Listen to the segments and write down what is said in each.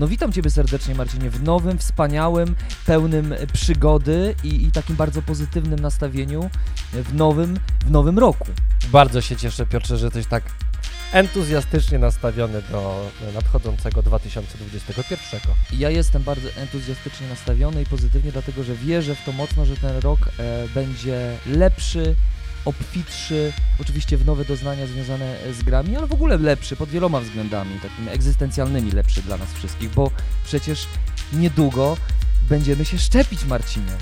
No witam Ciebie serdecznie Marcinie w nowym, wspaniałym, pełnym przygody i, i takim bardzo pozytywnym nastawieniu w nowym, w nowym roku. Bardzo się cieszę Piotrze, że jesteś tak entuzjastycznie nastawiony do nadchodzącego 2021. Ja jestem bardzo entuzjastycznie nastawiony i pozytywnie, dlatego że wierzę w to mocno, że ten rok e, będzie lepszy, obfitszy, oczywiście w nowe doznania związane z grami, ale w ogóle lepszy pod wieloma względami, takimi egzystencjalnymi lepszy dla nas wszystkich, bo przecież niedługo będziemy się szczepić, Marcinie.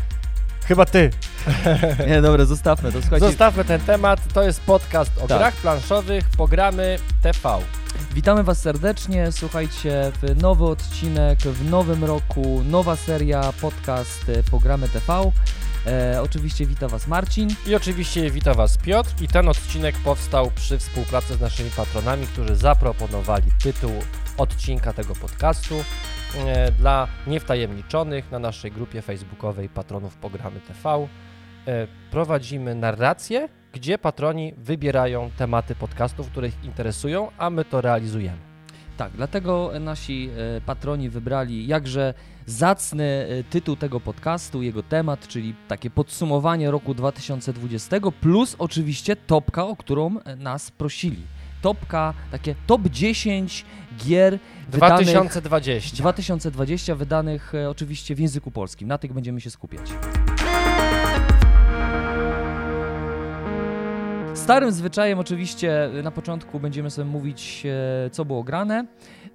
Chyba ty. Nie, dobra, zostawmy to. Słuchajcie, Zostawmy ten temat. To jest podcast o Tak. grach planszowych, programy TV. Witamy Was serdecznie. Słuchajcie, w nowy odcinek, w nowym roku, nowa seria, podcast e, Programy TV. E, oczywiście wita Was Marcin. I oczywiście wita Was Piotr i ten odcinek powstał przy współpracy z naszymi patronami, którzy zaproponowali tytuł odcinka tego podcastu e, dla niewtajemniczonych na naszej grupie facebookowej Patronów Programy TV. E, prowadzimy narrację, gdzie patroni wybierają tematy podcastów, które ich interesują, a my to realizujemy. Tak, dlatego nasi e, patroni wybrali jakże zacny e, tytuł tego podcastu, jego temat, czyli takie podsumowanie roku 2020, plus oczywiście topka, o którą e, nas prosili. Topka, takie top 10 gier wydanych 2020. 2020 wydanych oczywiście w języku polskim. Na tych będziemy się skupiać. Starym zwyczajem oczywiście e, na początku będziemy sobie mówić, e, co było grane.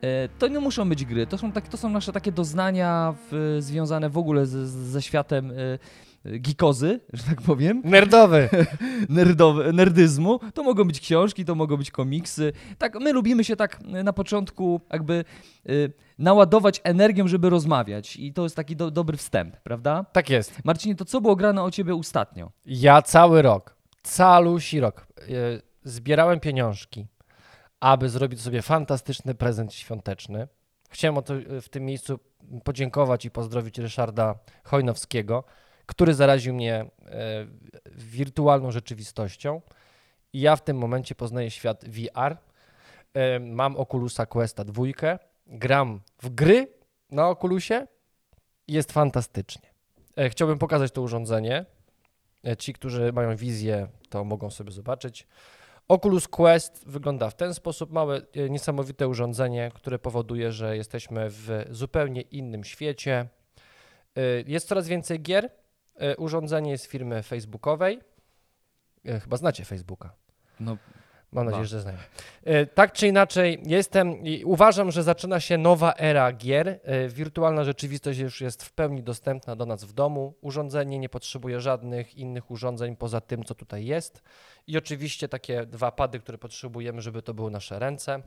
E, To nie muszą być gry, to są, tak, to są nasze takie doznania w, związane w ogóle z, z, ze światem e, geekozy, że tak powiem Nerdowy. nerdowe, nerdyzmu. To mogą być książki, to mogą być komiksy. Tak, my lubimy się tak y, na początku jakby y, naładować energią, żeby rozmawiać i to jest taki do, dobry wstęp, prawda? Tak jest. Marcinie, to co było grane o ciebie ostatnio? Ja cały rok, calusi rok e, zbierałem pieniążki, aby zrobić sobie fantastyczny prezent świąteczny. Chciałem to e, w tym miejscu podziękować i pozdrowić Ryszarda Chojnowskiego, który zaraził mnie e, wirtualną rzeczywistością. I ja w tym momencie poznaję świat VR. Mam Oculusa Questa 2, gram w gry na Oculusie. Jest fantastycznie. Chciałbym pokazać to urządzenie. E, Ci, którzy mają wizję, to mogą sobie zobaczyć. Oculus Quest wygląda w ten sposób. Małe, e, niesamowite urządzenie, które powoduje, że jesteśmy w zupełnie innym świecie. E, Jest coraz więcej gier. Urządzenie jest firmy facebookowej. Chyba znacie Facebooka. No, Mam nadzieję, że znają. E, Tak czy inaczej, jestem i uważam, że zaczyna się nowa era gier. E, Wirtualna rzeczywistość już jest w pełni dostępna do nas w domu. Urządzenie nie potrzebuje żadnych innych urządzeń poza tym, co tutaj jest. I oczywiście takie dwa pady, które potrzebujemy, żeby to były nasze ręce.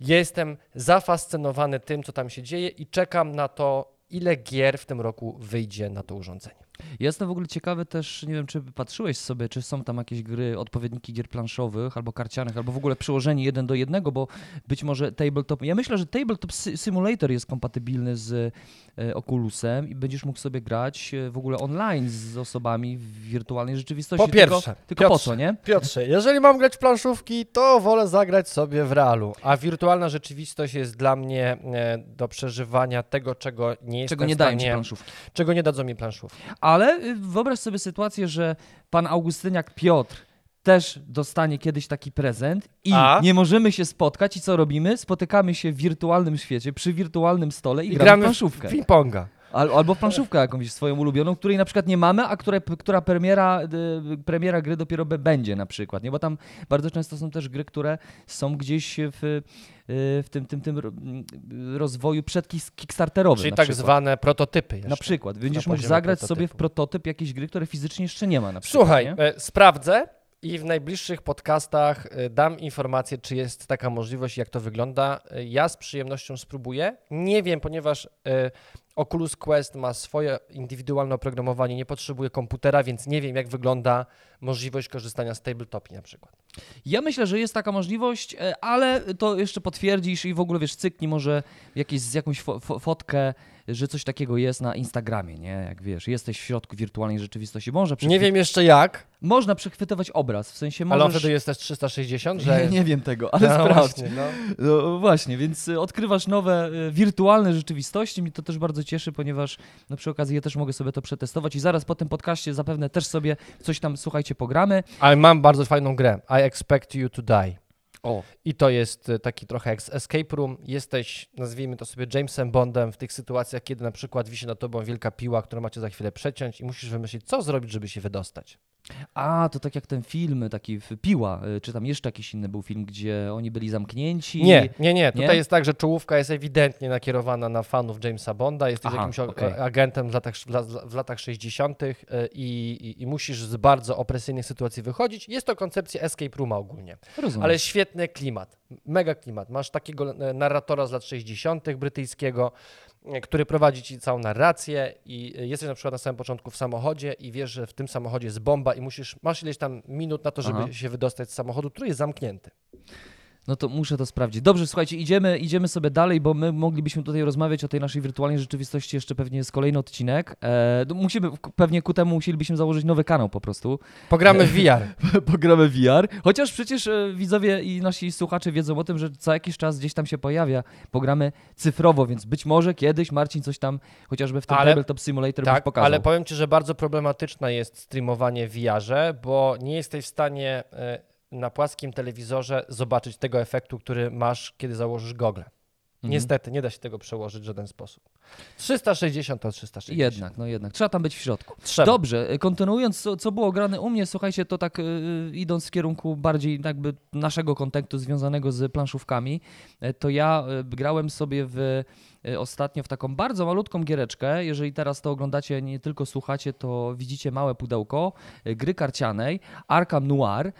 Jestem zafascynowany tym, co tam się dzieje i czekam na to, ile gier w tym roku wyjdzie na to urządzenie. Ja jestem w ogóle ciekawy też, nie wiem, czy patrzyłeś sobie, czy są tam jakieś gry, odpowiedniki gier planszowych albo karcianych, albo w ogóle przełożeni jeden do jednego, bo być może Tabletop... Ja myślę, że Tabletop Simulator jest kompatybilny z e, Oculusem i będziesz mógł sobie grać e, w ogóle online z osobami w wirtualnej rzeczywistości. Po pierwsze, tylko, tylko po Piotrze, co, nie? Piotrze, jeżeli mam grać w planszówki, to wolę zagrać sobie w realu. A wirtualna rzeczywistość jest dla mnie e, do przeżywania tego, czego nie jestem Czego nie w stanie, planszówki. czego nie dadzą mi planszówki. Ale y, wyobraź sobie sytuację, że pan Augustyniak Piotr też dostanie kiedyś taki prezent i A? nie możemy się spotkać i co robimy? Spotykamy się w wirtualnym świecie, przy wirtualnym stole i, I gramy, gramy w w planszówkę. Ping-ponga. Al, albo w planszówkę jakąś swoją ulubioną, której na przykład nie mamy, a które, która premiera, premiera gry dopiero będzie na przykład, nie? Bo tam bardzo często są też gry, które są gdzieś w, y, w tym, tym, tym ro- rozwoju przedkickstarterowym Czyli na tak przykład. zwane prototypy jeszcze. Na przykład. Będziesz na mógł zagrać sobie w prototypu. prototyp jakiejś gry, której fizycznie jeszcze nie ma na przykład. Słuchaj, e, sprawdzę i w najbliższych podcastach e, dam informację, czy jest taka możliwość, jak to wygląda. E, Ja z przyjemnością spróbuję. Nie wiem, ponieważ e, Oculus Quest ma swoje indywidualne oprogramowanie, nie potrzebuje komputera, więc nie wiem, jak wygląda możliwość korzystania z tabletopy na przykład. Ja myślę, że jest taka możliwość, ale to jeszcze potwierdzisz i w ogóle wiesz, cyknij może jakieś, jakąś fo fotkę, że coś takiego jest na Instagramie, nie? Jak wiesz, jesteś w środku wirtualnej rzeczywistości. Może Nie wiem jeszcze jak, Można przechwytywać obraz, w sensie ale on możesz... wtedy jest też 360, że... Nie, nie wiem tego, ale No sprawdź. właśnie, no. No właśnie, więc y, odkrywasz nowe y, wirtualne rzeczywistości. Mnie to też bardzo cieszy, ponieważ no, przy okazji ja też mogę sobie to przetestować i zaraz po tym podcaście zapewne też sobie coś tam, słuchajcie, pogramy. Ale mam bardzo fajną grę. I expect you to die. O, I to jest e, taki trochę jak z escape room. Jesteś, nazwijmy to sobie Jamesem Bondem w tych sytuacjach, kiedy na przykład wisi nad tobą wielka piła, którą macie za chwilę przeciąć i musisz wymyślić, co zrobić, żeby się wydostać. a to tak jak ten film taki w Piła, y, czy tam jeszcze jakiś inny był film, gdzie oni byli zamknięci. Nie, nie, nie. Tutaj Nie? jest tak, że czołówka jest ewidentnie nakierowana na fanów Jamesa Bonda. Jesteś Aha, jakimś o- okej. agentem w latach, w, la- w latach 60. e, I, i, i musisz z bardzo opresyjnych sytuacji wychodzić. Jest to koncepcja escape rooma ogólnie. Rozumiem. Ale świetny klimat, mega klimat. Masz takiego e, narratora z lat 60. brytyjskiego, e, który prowadzi ci całą narrację i e, jesteś na przykład na samym początku w samochodzie i wiesz, że w tym samochodzie jest bomba i musisz, masz ileś tam minut na to, żeby Aha. się wydostać z samochodu, który jest zamknięty. No to muszę to sprawdzić. Dobrze, słuchajcie, idziemy, idziemy sobie dalej, bo my moglibyśmy tutaj rozmawiać o tej naszej wirtualnej rzeczywistości. Jeszcze pewnie jest kolejny odcinek. E, no musimy, pewnie ku temu musielibyśmy założyć nowy kanał po prostu. Pogramy w VR. Pogramy VR. Chociaż przecież e, widzowie i nasi słuchacze wiedzą o tym, że co jakiś czas gdzieś tam się pojawia. Pogramy cyfrowo, więc być może kiedyś Marcin coś tam chociażby w tym Ale- Tabletop Simulator Tak, pokazał. ale powiem Ci, że bardzo problematyczne jest streamowanie w VR-ze, bo nie jesteś w stanie e, na płaskim telewizorze zobaczyć tego efektu, który masz, kiedy założysz gogle. Mhm. Niestety, nie da się tego przełożyć w żaden sposób. 360 to 360. Jednak, no jednak. Trzeba tam być w środku. Trzeba. Dobrze, e, kontynuując, co, co było grane u mnie, słuchajcie, to tak y, idąc w kierunku bardziej jakby naszego kontekstu związanego z planszówkami, to ja grałem sobie w ostatnio w taką bardzo malutką giereczkę. Jeżeli teraz to oglądacie, nie tylko słuchacie, to widzicie małe pudełko gry karcianej Arkham Noir.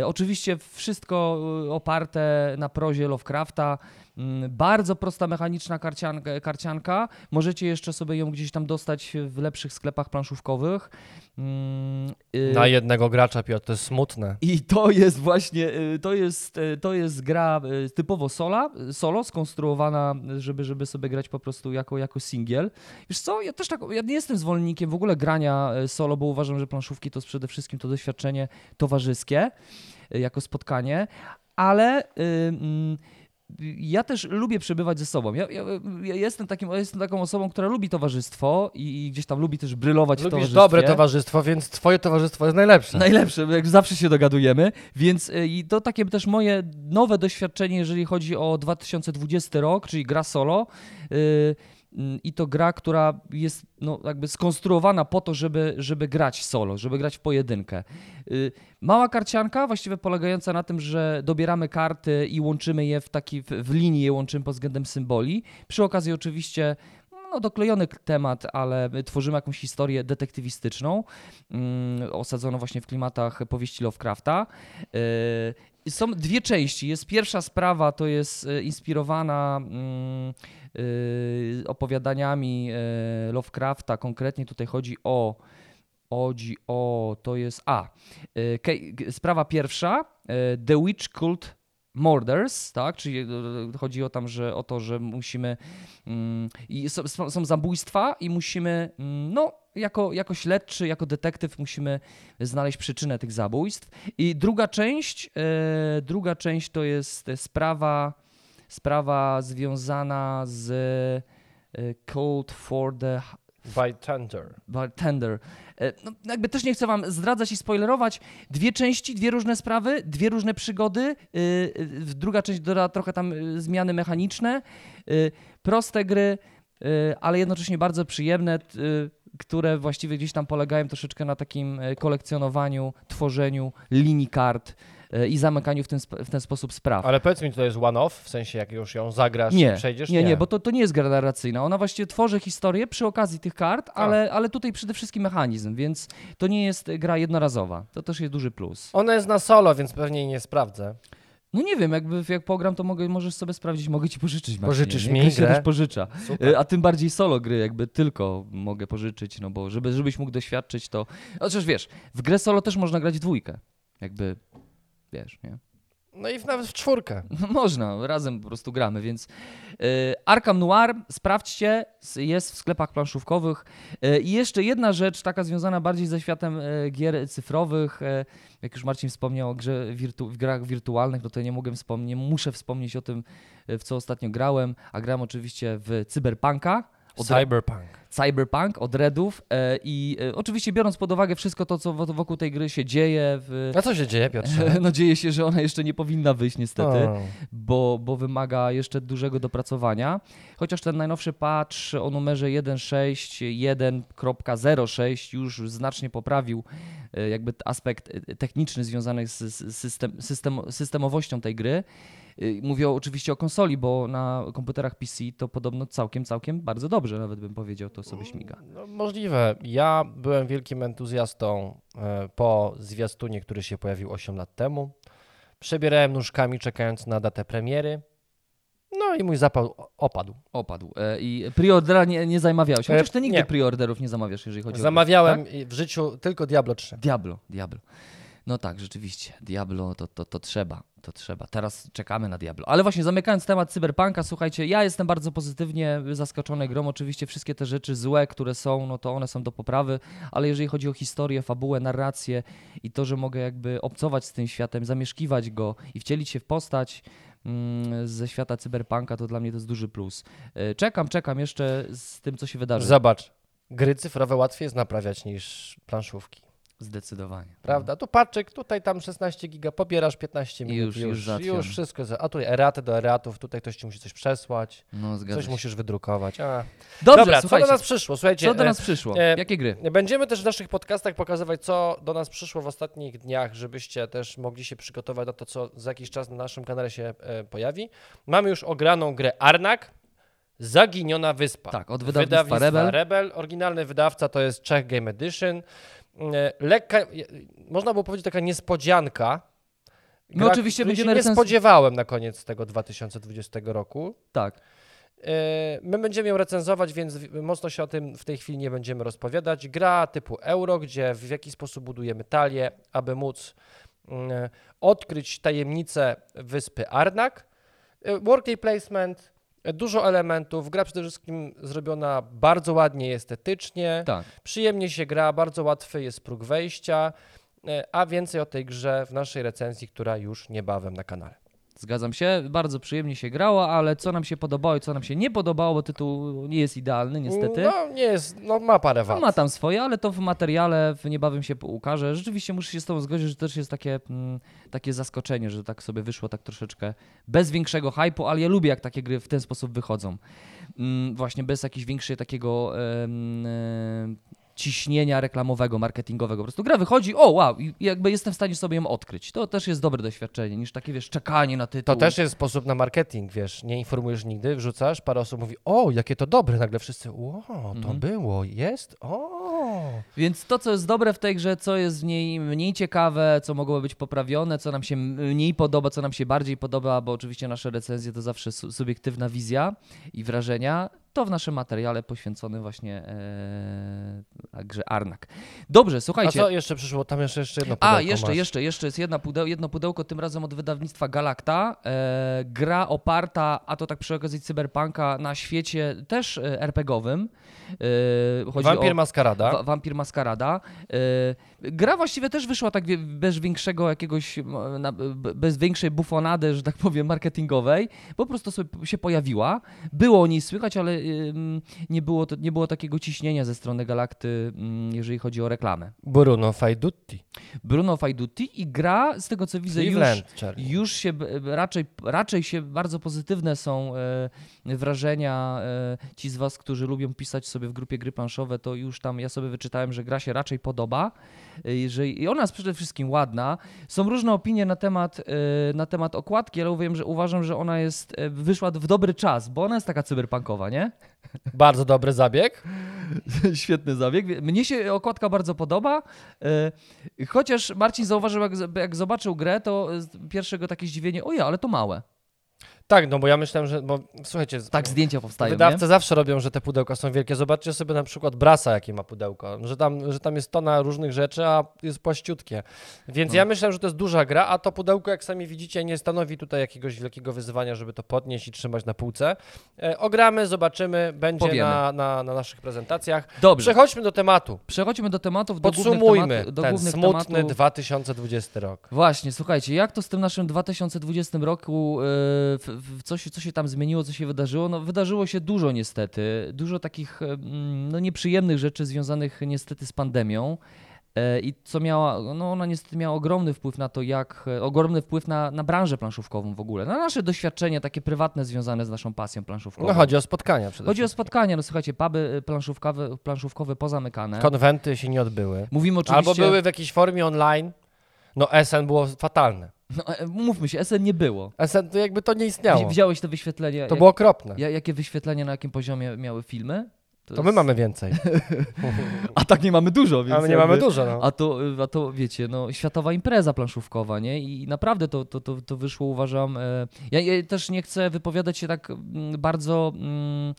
E, oczywiście wszystko e, oparte na prozie Lovecrafta. Mm, Bardzo prosta mechaniczna karcianka, karcianka. Możecie jeszcze sobie ją gdzieś tam dostać w lepszych sklepach planszówkowych. Mm, y, Na jednego gracza, Piotr, to jest smutne. I to jest właśnie, y, to jest, y, to jest gra typowo sola, solo, skonstruowana, żeby, żeby sobie grać po prostu jako, jako singiel. Wiesz co, ja też tak, ja nie jestem zwolennikiem w ogóle grania solo, bo uważam, że planszówki to jest przede wszystkim to doświadczenie towarzyskie, jako spotkanie, ale... y, mm, ja też lubię przebywać ze sobą. Ja, ja, ja jestem, takim, jestem taką osobą, która lubi towarzystwo i, i gdzieś tam lubi też brylować w Lubisz towarzystwie. dobre towarzystwo, więc twoje towarzystwo jest najlepsze. Najlepsze, jak zawsze się dogadujemy, więc y, i to takie też moje nowe doświadczenie, jeżeli chodzi o 2020 rok, czyli gra solo. y, mm, I to gra, która jest no, jakby skonstruowana po to, żeby, żeby grać solo, żeby grać w pojedynkę. Y, Mała karcianka, właściwie polegająca na tym, że dobieramy karty i łączymy je w taki, w, linii je łączymy pod względem symboli. Przy okazji oczywiście no, doklejony temat, ale my tworzymy jakąś historię detektywistyczną, mm, osadzoną właśnie w klimatach powieści Lovecrafta. Są dwie części. Jest pierwsza sprawa, to jest e, inspirowana mm, yy, opowiadaniami e, Lovecrafta. Konkretnie tutaj chodzi o chodzi o, to jest, a, e, sprawa pierwsza, e, The Witch Cult Murders, tak, czyli e, chodzi o, tam, że, o to, że musimy, mm, i są, są zabójstwa i musimy, mm, no, jako, jako śledczy, jako detektyw musimy znaleźć przyczynę tych zabójstw. I druga część, e, druga część to jest e, sprawa, sprawa związana z e, Code for the By Thunder. Bartender. E, No, jakby też nie chcę wam zdradzać i spoilerować. Dwie części, dwie różne sprawy, dwie różne przygody. Y, y, Druga część doda trochę tam zmiany mechaniczne. Proste gry, ale jednocześnie bardzo przyjemne, które właściwie gdzieś tam polegają troszeczkę na takim kolekcjonowaniu, tworzeniu linii kart i zamykaniu w ten, w ten sposób spraw. Ale powiedz mi, to jest one-off, w sensie jak już ją zagrasz Nie, i przejdziesz? Nie, nie, bo to, to nie jest gra narracyjna. Ona właściwie tworzy historię przy okazji tych kart, ale, ale tutaj przede wszystkim mechanizm, więc to nie jest gra jednorazowa. To też jest duży plus. Ona jest na solo, więc pewnie jej nie sprawdzę. No nie wiem, jakby jak pogram, to mogę, możesz sobie sprawdzić, mogę ci pożyczyć. Marcinie, Pożyczysz nie? mi Gra się grę? też pożycza. Super. Y, A tym bardziej solo gry, jakby tylko mogę pożyczyć, no bo żeby, żebyś mógł doświadczyć to... Chociaż wiesz, w grę solo też można grać dwójkę. Jakby, wiesz, nie? No i nawet w czwórkę. No można, razem po prostu gramy, więc y, Arkham Noir, sprawdźcie, jest w sklepach planszówkowych. Y, I jeszcze jedna rzecz, taka związana bardziej ze światem y, gier cyfrowych, jak już Marcin wspomniał o grze wirtu- w grach wirtualnych, no to nie mogę wspomnieć, muszę wspomnieć o tym, w co ostatnio grałem, a grałem oczywiście w Cyberpunka. Od Cyberpunk. Cyberpunk od Redów e, i e, oczywiście biorąc pod uwagę wszystko to, co wo- wokół tej gry się dzieje, w, A co się dzieje, Piotrze? no dzieje się, że ona jeszcze nie powinna wyjść niestety O. bo, bo wymaga jeszcze dużego dopracowania. Chociaż ten najnowszy patch o numerze 1.6.1.06 już znacznie poprawił e, jakby aspekt e, techniczny związany z z system, system, systemowością tej gry. E, Mówię oczywiście o konsoli, bo na komputerach PC to podobno całkiem, całkiem bardzo dobrze, nawet bym powiedział, to sobie śmiga. No, możliwe. Ja byłem wielkim entuzjastą e, po zwiastunie, który się pojawił 8 lat temu. Przebierałem nóżkami, czekając na datę premiery. No i mój zapał opadł. Opadł. E, I preordera nie, nie zamawiałeś. E, Chociaż ty nigdy nie. preorderów nie zamawiasz, jeżeli chodzi o... Zamawiałem Tak? w życiu tylko Diablo 3. Diablo, Diablo. No tak, rzeczywiście. Diablo to, to, to trzeba, to trzeba. Teraz czekamy na Diablo. Ale właśnie zamykając temat Cyberpunka, słuchajcie, ja jestem bardzo pozytywnie zaskoczony grą. Oczywiście wszystkie te rzeczy złe, które są, no to one są do poprawy, ale jeżeli chodzi o historię, fabułę, narrację i to, że mogę jakby obcować z tym światem, zamieszkiwać go i wcielić się w postać mm, ze świata Cyberpunka, to dla mnie to jest duży plus. E, Czekam, czekam jeszcze z tym, co się wydarzy. Zobacz, gry cyfrowe łatwiej jest naprawiać niż planszówki. Zdecydowanie. Prawda? Tu paczek, tutaj tam 16 giga, pobierasz 15 I minut, już- już, już już, załatwione. wszystko. A tu eratę do eratów, tutaj ktoś ci musi coś przesłać, No, coś się. musisz wydrukować. A. Dobrze, Dobra, co do nas przyszło? Słuchajcie, Co do e, nas przyszło? e, Jakie gry? Będziemy też w naszych podcastach pokazywać, co do nas przyszło w ostatnich dniach, żebyście też mogli się przygotować na to, co za jakiś czas na naszym kanale się e, pojawi. Mamy już ograną grę Arnak, Zaginiona Wyspa. Tak, od wydawnictwa Rebel. Rebel. Oryginalny wydawca to jest Czech Game Edition. E, Lekka, e, można było powiedzieć taka niespodzianka. My oczywiście której się będziemy nie spodziewałem na koniec tego 2020 roku. Tak. E, My będziemy ją recenzować, więc mocno się o tym w tej chwili nie będziemy rozpowiadać. Gra typu euro, gdzie w jaki sposób budujemy talię, aby móc mm, odkryć tajemnicę wyspy Arnak. Workday placement, dużo elementów. Gra przede wszystkim zrobiona bardzo ładnie estetycznie. Tak. Przyjemnie się gra, bardzo łatwy jest próg wejścia. e, A więcej o tej grze w naszej recenzji, która już niebawem na kanale. Zgadzam się, bardzo przyjemnie się grało, ale co nam się podobało i co nam się nie podobało, bo tytuł nie jest idealny niestety. No nie jest, no ma parę No, wad. ma tam swoje, ale to w materiale w niebawem się ukaże. Rzeczywiście muszę się z Tobą zgodzić, że też jest takie, mm, takie zaskoczenie, że tak sobie wyszło tak troszeczkę bez większego hypu, ale ja lubię jak takie gry w ten sposób wychodzą. Mm, właśnie bez jakiegoś większego takiego em, em, ciśnienia reklamowego, marketingowego. Po prostu gra wychodzi, o wow, i jakby jestem w stanie sobie ją odkryć. To też jest dobre doświadczenie, niż takie, wiesz, czekanie na tytuł. To też jest sposób na marketing, wiesz, nie informujesz nigdy, wrzucasz, parę osób mówi, o, jakie to dobre, nagle wszyscy, o, to Mhm. było, jest, o. Więc to, co jest dobre w tej grze, co jest w niej mniej ciekawe, co mogłoby być poprawione, co nam się mniej podoba, co nam się bardziej podoba, bo oczywiście nasze recenzje to zawsze su- subiektywna wizja i wrażenia, to w naszym materiale poświęconym właśnie e, grze Arnak. Dobrze, A słuchajcie. co jeszcze przyszło? Tam jeszcze, jeszcze jedno pudełko A, jeszcze, masz. jeszcze, jeszcze jest jedna pudeł, jedno pudełko, tym razem od wydawnictwa Galacta. E, gra oparta, a to tak przy okazji cyberpunka, na świecie też e, RPG-owym. E, chodzi Wampir o, Maskarada. Wa- Wampir Maskarada. E, gra właściwie też wyszła tak bez większego jakiegoś, bez większej bufonady, że tak powiem, marketingowej. Po prostu sobie się pojawiła. Było o niej słychać, ale nie, było nie było takiego ciśnienia ze strony Galakty, jeżeli chodzi o reklamę. Bruno Faidutti. Bruno Faiduti i gra, z tego co widzę, już, już się raczej, raczej się bardzo pozytywne są e, wrażenia. E, ci z Was, którzy lubią pisać sobie w grupie gry planszowe, to już tam ja sobie wyczytałem, że gra się raczej podoba. E, że, I ona jest przede wszystkim ładna. Są różne opinie na temat, e, na temat okładki, ale uważam że, uważam, że ona jest, e, wyszła w dobry czas, bo ona jest taka cyberpunkowa, nie? Bardzo dobry zabieg. Świetny zabieg. Mnie się okładka bardzo podoba. Chociaż Marcin zauważył, jak, jak zobaczył grę, to pierwszego takie zdziwienie, oja, ale to małe. Tak, no bo ja myślałem, że. Bo słuchajcie, Tak zdjęcia powstają, wydawcy nie? zawsze robią, że te pudełka są wielkie. Zobaczcie sobie na przykład Brasa, jakie ma pudełko. Że tam, że tam jest tona różnych rzeczy, a jest płaściutkie. Więc No. ja myślałem, że to jest duża gra, a to pudełko, jak sami widzicie, nie stanowi tutaj jakiegoś wielkiego wyzwania, żeby to podnieść i trzymać na półce. E, ogramy, zobaczymy, będzie na, na, na naszych prezentacjach. Dobrze, Przechodźmy do tematu. przechodźmy do tematów, do Podsumujmy tematów, do ten głównych smutny tematów. 2020 rok. Właśnie, słuchajcie, jak to z tym naszym 2020 roku, w, co, się, co się tam zmieniło, co się wydarzyło? No wydarzyło się dużo niestety, dużo takich no, nieprzyjemnych rzeczy związanych niestety z pandemią. E, I co miała, no ona niestety miała ogromny wpływ na to, jak, e, ogromny wpływ na, na branżę planszówkową w ogóle, na nasze doświadczenia takie prywatne związane z naszą pasją planszówkową. No chodzi o spotkania przede Chodzi o spotkania, no słuchajcie, puby e, planszówkowe, planszówkowe pozamykane. Konwenty się nie odbyły. Mówimy oczywiście... Albo były w jakiejś formie online. No SN było fatalne. No, e, mówmy się, SN nie było. SN to jakby to nie istniało. Wzi- Widziałeś te wyświetlenia? To jak- było okropne. Ja, jakie wyświetlenia, na jakim poziomie miały filmy? To my mamy więcej. A tak nie mamy dużo, więc A my nie mamy dużo. No. A to, a to wiecie, no, światowa impreza planszówkowa, nie? I naprawdę to, to, to, to wyszło, uważam. E, ja, ja też nie chcę wypowiadać się tak mm, bardzo. Mm,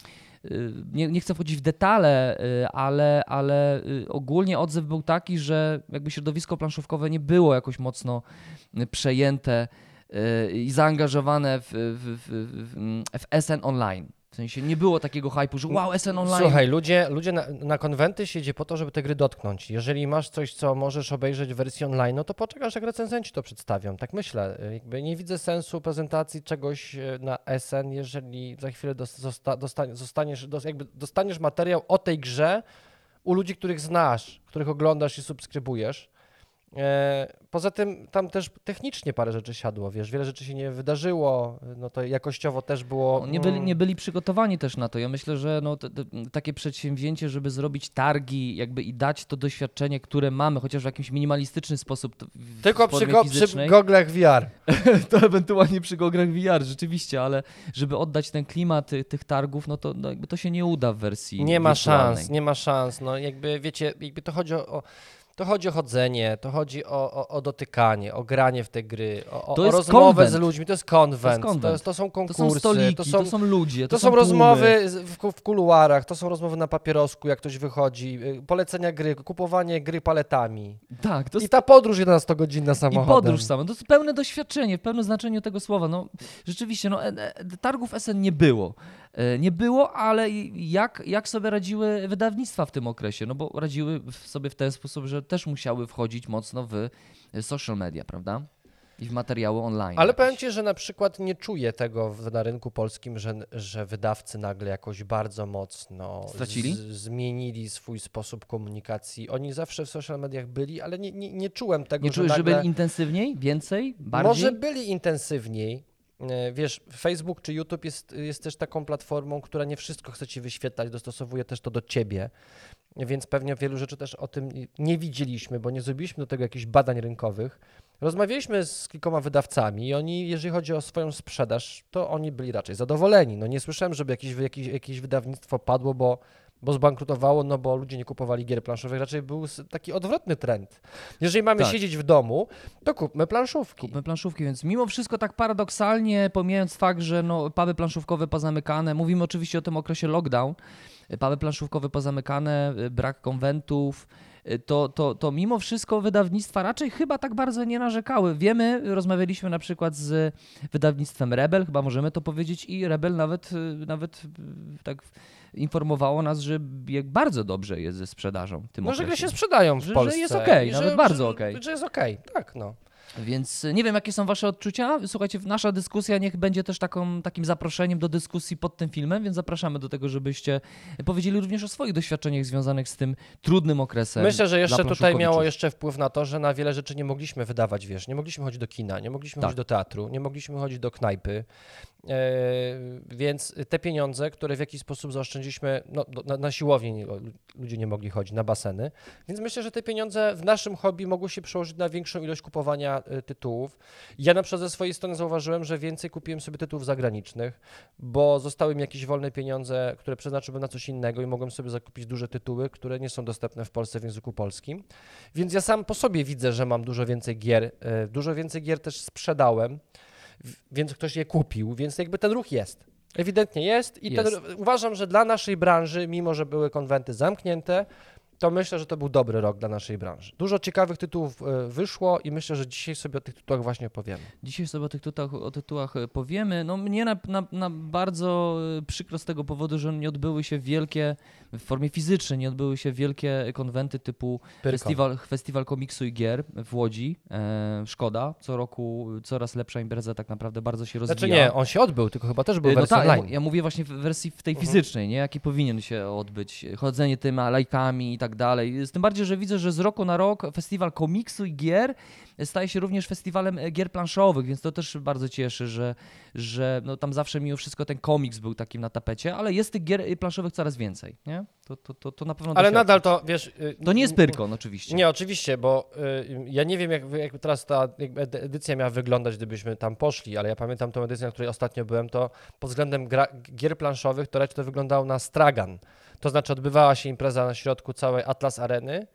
nie, nie chcę wchodzić w detale, y, ale, ale y, ogólnie odzew był taki, że jakby środowisko planszówkowe nie było jakoś mocno y, przejęte y, i zaangażowane w, w, w, w SN Online. W sensie nie było takiego hypu, że wow, SN Online. Słuchaj, ludzie, ludzie na, na konwenty się idzie po to, żeby te gry dotknąć. Jeżeli masz coś, co możesz obejrzeć w wersji online, no to poczekasz, jak recenzenci to przedstawią. Tak myślę. Jakby nie widzę sensu prezentacji czegoś e, na SN, jeżeli za chwilę dos- zosta, dostanie, zostaniesz, dos, jakby dostaniesz materiał o tej grze u ludzi, których znasz, których oglądasz i subskrybujesz. E, poza tym tam też technicznie parę rzeczy siadło, wiesz, wiele rzeczy się nie wydarzyło, no to jakościowo też było... Nie byli, mm, nie byli przygotowani też na to. Ja myślę, że no, te, te, takie przedsięwzięcie, żeby zrobić targi jakby i dać to doświadczenie, które mamy, chociaż w jakimś minimalistyczny sposób. Tylko przy, go, przy goglach VR. to ewentualnie przy gograch VR, rzeczywiście, ale żeby oddać ten klimat ty, tych targów, no to no, jakby to się nie uda w wersji Nie ma szans, nie ma szans. No jakby wiecie, jakby to chodzi o, o to chodzi o chodzenie, to chodzi o, o, o dotykanie, o granie w te gry, o, To o jest rozmowę konwent. z ludźmi. To jest konwent, to, konwent. jest, to są To konkursy, są stoliki, to są, ludzie, to to, są tłumy. rozmowy w, w kuluarach, to są rozmowy na papierosku, jak ktoś wychodzi, y, polecenia gry, kupowanie gry paletami. Tak, to I ta podróż 11-godzinna I samochodem. podróż sama. To jest pełne doświadczenie, w pełnym znaczeniu tego słowa. No, rzeczywiście, no, e, e, targów SN nie było. E, Nie było, ale jak, jak sobie radziły wydawnictwa w tym okresie? No bo radziły sobie w ten sposób, że też musiały wchodzić mocno w social media, prawda? I w materiały online. Ale jakieś. powiem Ci, że na przykład nie czuję tego w, na rynku polskim, że, że wydawcy nagle jakoś bardzo mocno Stracili? Z, zmienili swój sposób komunikacji. Oni zawsze w social mediach byli, ale nie, nie, nie czułem tego, Nie że czujesz, że nagle... byli intensywniej, więcej, bardziej? Może byli intensywniej. E, Wiesz, Facebook czy YouTube jest, jest też taką platformą, która nie wszystko chce ci wyświetlać, dostosowuje też to do ciebie. Więc pewnie wielu rzeczy też o tym nie widzieliśmy, bo nie zrobiliśmy do tego jakichś badań rynkowych. Rozmawialiśmy z kilkoma wydawcami i oni, jeżeli chodzi o swoją sprzedaż, to oni byli raczej zadowoleni. No nie słyszałem, żeby jakieś, jakieś, jakieś wydawnictwo padło, bo, bo zbankrutowało, no bo ludzie nie kupowali gier planszowych. Raczej był taki odwrotny trend. Jeżeli mamy Tak. siedzieć w domu, to kupmy planszówki. Kupmy planszówki, więc mimo wszystko tak paradoksalnie, pomijając fakt, że no, puby planszówkowe pozamykane, mówimy oczywiście o tym okresie lockdown, puby planszówkowe pozamykane, y, brak konwentów, y, to, to, to mimo wszystko wydawnictwa raczej chyba tak bardzo nie narzekały. Wiemy, rozmawialiśmy na przykład z wydawnictwem Rebel, chyba możemy to powiedzieć i Rebel nawet, y, nawet tak informowało nas, że jak bardzo dobrze jest ze sprzedażą tym No, że gry się sprzedają w Że- że Polsce. jest okej, i nawet że, bardzo że, okej. Że jest okej, tak no. Więc y, nie wiem, jakie są wasze odczucia. Słuchajcie, nasza dyskusja niech będzie też taką, takim zaproszeniem do dyskusji pod tym filmem, więc zapraszamy do tego, żebyście powiedzieli również o swoich doświadczeniach związanych z tym trudnym okresem. Myślę, że jeszcze tutaj miało jeszcze wpływ na to, że na wiele rzeczy nie mogliśmy wydawać, wiesz, nie mogliśmy chodzić do kina, nie mogliśmy Tak. chodzić do teatru, nie mogliśmy chodzić do knajpy, e, więc te pieniądze, które w jakiś sposób zaoszczędziliśmy, no, na, na ludzie nie mogli chodzić, na baseny, więc myślę, że te pieniądze w naszym hobby mogły się przełożyć na większą ilość kupowania y, tytułów. Ja na przykład ze swojej strony zauważyłem, że więcej kupiłem sobie tytułów zagranicznych, bo zostały mi jakieś wolne pieniądze, które przeznaczyłbym na coś innego i mogłem sobie zakupić duże tytuły, które nie są dostępne w Polsce w języku polskim. Więc ja sam po sobie widzę, że mam dużo więcej gier. y, Dużo więcej gier też sprzedałem, więc ktoś je kupił, więc jakby ten ruch jest. Ewidentnie jest i Jest. Ten, uważam, że dla naszej branży, mimo że były konwenty zamknięte, to myślę, że to był dobry rok dla naszej branży. Dużo ciekawych tytułów e, wyszło i myślę, że dzisiaj sobie o tych tytułach właśnie powiemy. Dzisiaj sobie o tych tytułach, o tytułach e, powiemy. No mnie na, na, na bardzo e, przykro z tego powodu, że nie odbyły się wielkie, w formie fizycznej, nie odbyły się wielkie konwenty typu festiwal, festiwal komiksu i gier w Łodzi. E, szkoda, co roku coraz lepsza impreza tak naprawdę bardzo się rozwija. Znaczy nie, on się odbył, tylko chyba też był no wersja tak, ja, online. mu- ja mówię właśnie w wersji w tej Mhm. fizycznej, nie? Jaki powinien się odbyć. Chodzenie tymi lajkami i tak dalej. Z tym bardziej, że widzę, że z roku na rok festiwal komiksu i gier staje się również festiwalem e, gier planszowych, więc to też bardzo cieszy, że, że no, tam zawsze mimo wszystko ten komiks był takim na tapecie, ale jest tych gier e, planszowych coraz więcej, nie? To, to, to, to na pewno Ale nadal to, wiesz... y, To nie jest Pyrkon oczywiście. Nie, oczywiście, bo y, ja nie wiem, jak, jak teraz ta edycja miała wyglądać, gdybyśmy tam poszli, ale ja pamiętam tą edycję, na której ostatnio byłem, to pod względem gra, gier planszowych to raczej to wyglądało na stragan. To znaczy odbywała się impreza na środku całej Atlas Areny,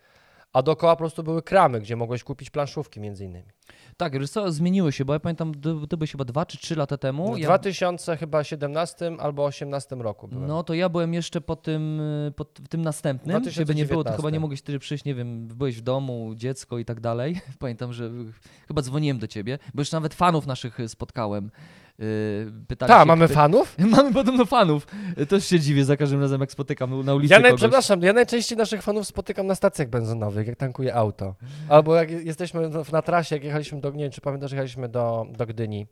a dookoła po prostu były kramy, gdzie mogłeś kupić planszówki między innymi. Tak, wiesz co, zmieniły się, bo ja pamiętam, to, byłeś chyba dwa czy trzy lata temu. W ja... 2017 albo 18 roku byłem. No to ja byłem jeszcze po tym, po tym następnym. Ciebie nie było, to 2019. chyba nie mogłeś wtedy przyjść, nie wiem, byłeś w domu, dziecko i tak dalej. Pamiętam, że chyba dzwoniłem do ciebie, bo już nawet fanów naszych spotkałem. Yy, pytali Tak, się, mamy fanów? Mamy podobno fanów. Y, Też się dziwię za każdym razem, jak spotykam na ulicy Ja naj, kogoś. przepraszam, ja najczęściej naszych fanów spotykam na stacjach benzynowych, jak tankuję auto. Albo jak jesteśmy na trasie, jak jechaliśmy do, nie wiem, czy pamiętasz, jechaliśmy do, do Gdyni.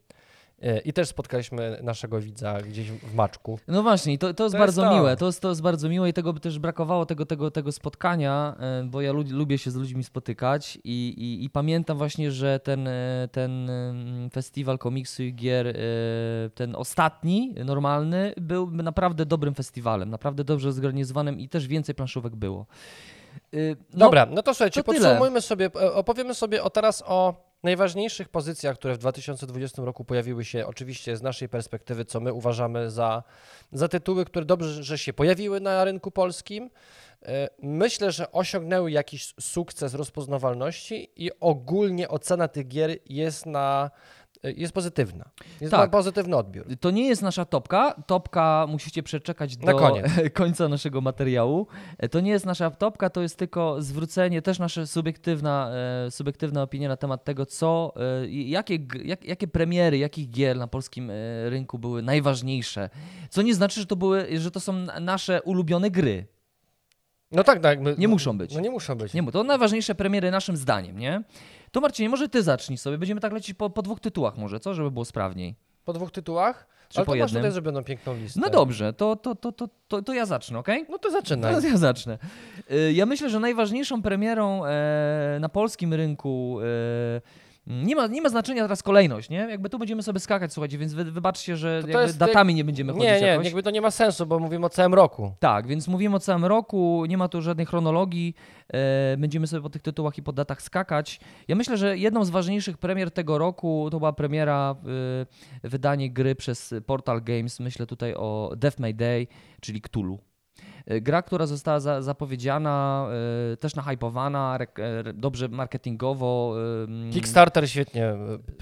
Yy, I też spotkaliśmy naszego widza gdzieś w Maczku. No właśnie, i to, to jest To bardzo miłe. To jest, to jest bardzo miłe i tego by też brakowało, tego, tego, tego spotkania, e, bo ja lu- lubię się z ludźmi spotykać i, i, i pamiętam właśnie, że ten, e, ten em, festiwal komiksu i gier, e, ten ostatni, normalny, był naprawdę dobrym festiwalem, naprawdę dobrze zorganizowanym i też więcej planszówek było. No, Dobra, no to słuchajcie, to tyle. podsumujmy sobie, e, opowiemy sobie o teraz o najważniejszych pozycjach, które w 2020 roku pojawiły się, oczywiście z naszej perspektywy, co my uważamy za, za tytuły, które dobrze, że się pojawiły na rynku polskim. E, Myślę, że osiągnęły jakiś sukces rozpoznawalności i ogólnie ocena tych gier jest na jest pozytywna. Jest Tak. pozytywny odbiór. To nie jest nasza topka. Topka musicie przeczekać Na do koniec. końca naszego materiału. E, To nie jest nasza topka, to jest tylko zwrócenie, też nasza subiektywna, e, subiektywna opinia na temat tego, co, e, jakie, jak, jakie premiery, jakich gier na polskim rynku były najważniejsze. Co nie znaczy, że to, były, że to są na- nasze ulubione gry. No tak, tak. my- Nie muszą być. No nie muszą być. Nie to najważniejsze premiery naszym zdaniem, nie? To Marcinie, może ty zacznij sobie. Będziemy tak lecieć po, po dwóch tytułach może, co? Żeby było sprawniej. Po dwóch tytułach? Czy Ale po to masz jednym? tutaj zrobioną piękną listę. No dobrze, to, to, to, to, to, to ja zacznę, okej? No to zaczynaj. No, ja zacznę. Y, Ja myślę, że najważniejszą premierą e, na polskim rynku e, nie ma, nie ma znaczenia teraz kolejność, nie? Jakby tu będziemy sobie skakać, słuchajcie, więc wy, wybaczcie, że To to datami nie będziemy chodzić Nie, nie, jakoś. jakby to nie ma sensu, bo mówimy o całym roku. Tak, więc mówimy o całym roku, nie ma tu żadnej chronologii, e, będziemy sobie po tych tytułach i po datach skakać. Ja myślę, że jedną z ważniejszych premier tego roku to była premiera, e, wydanie gry przez Portal Games, myślę tutaj o Death May Day, czyli Cthulhu. E, Gra, która została za, zapowiedziana, e, też nahypowana, e, dobrze marketingowo. mm, Kickstarter świetnie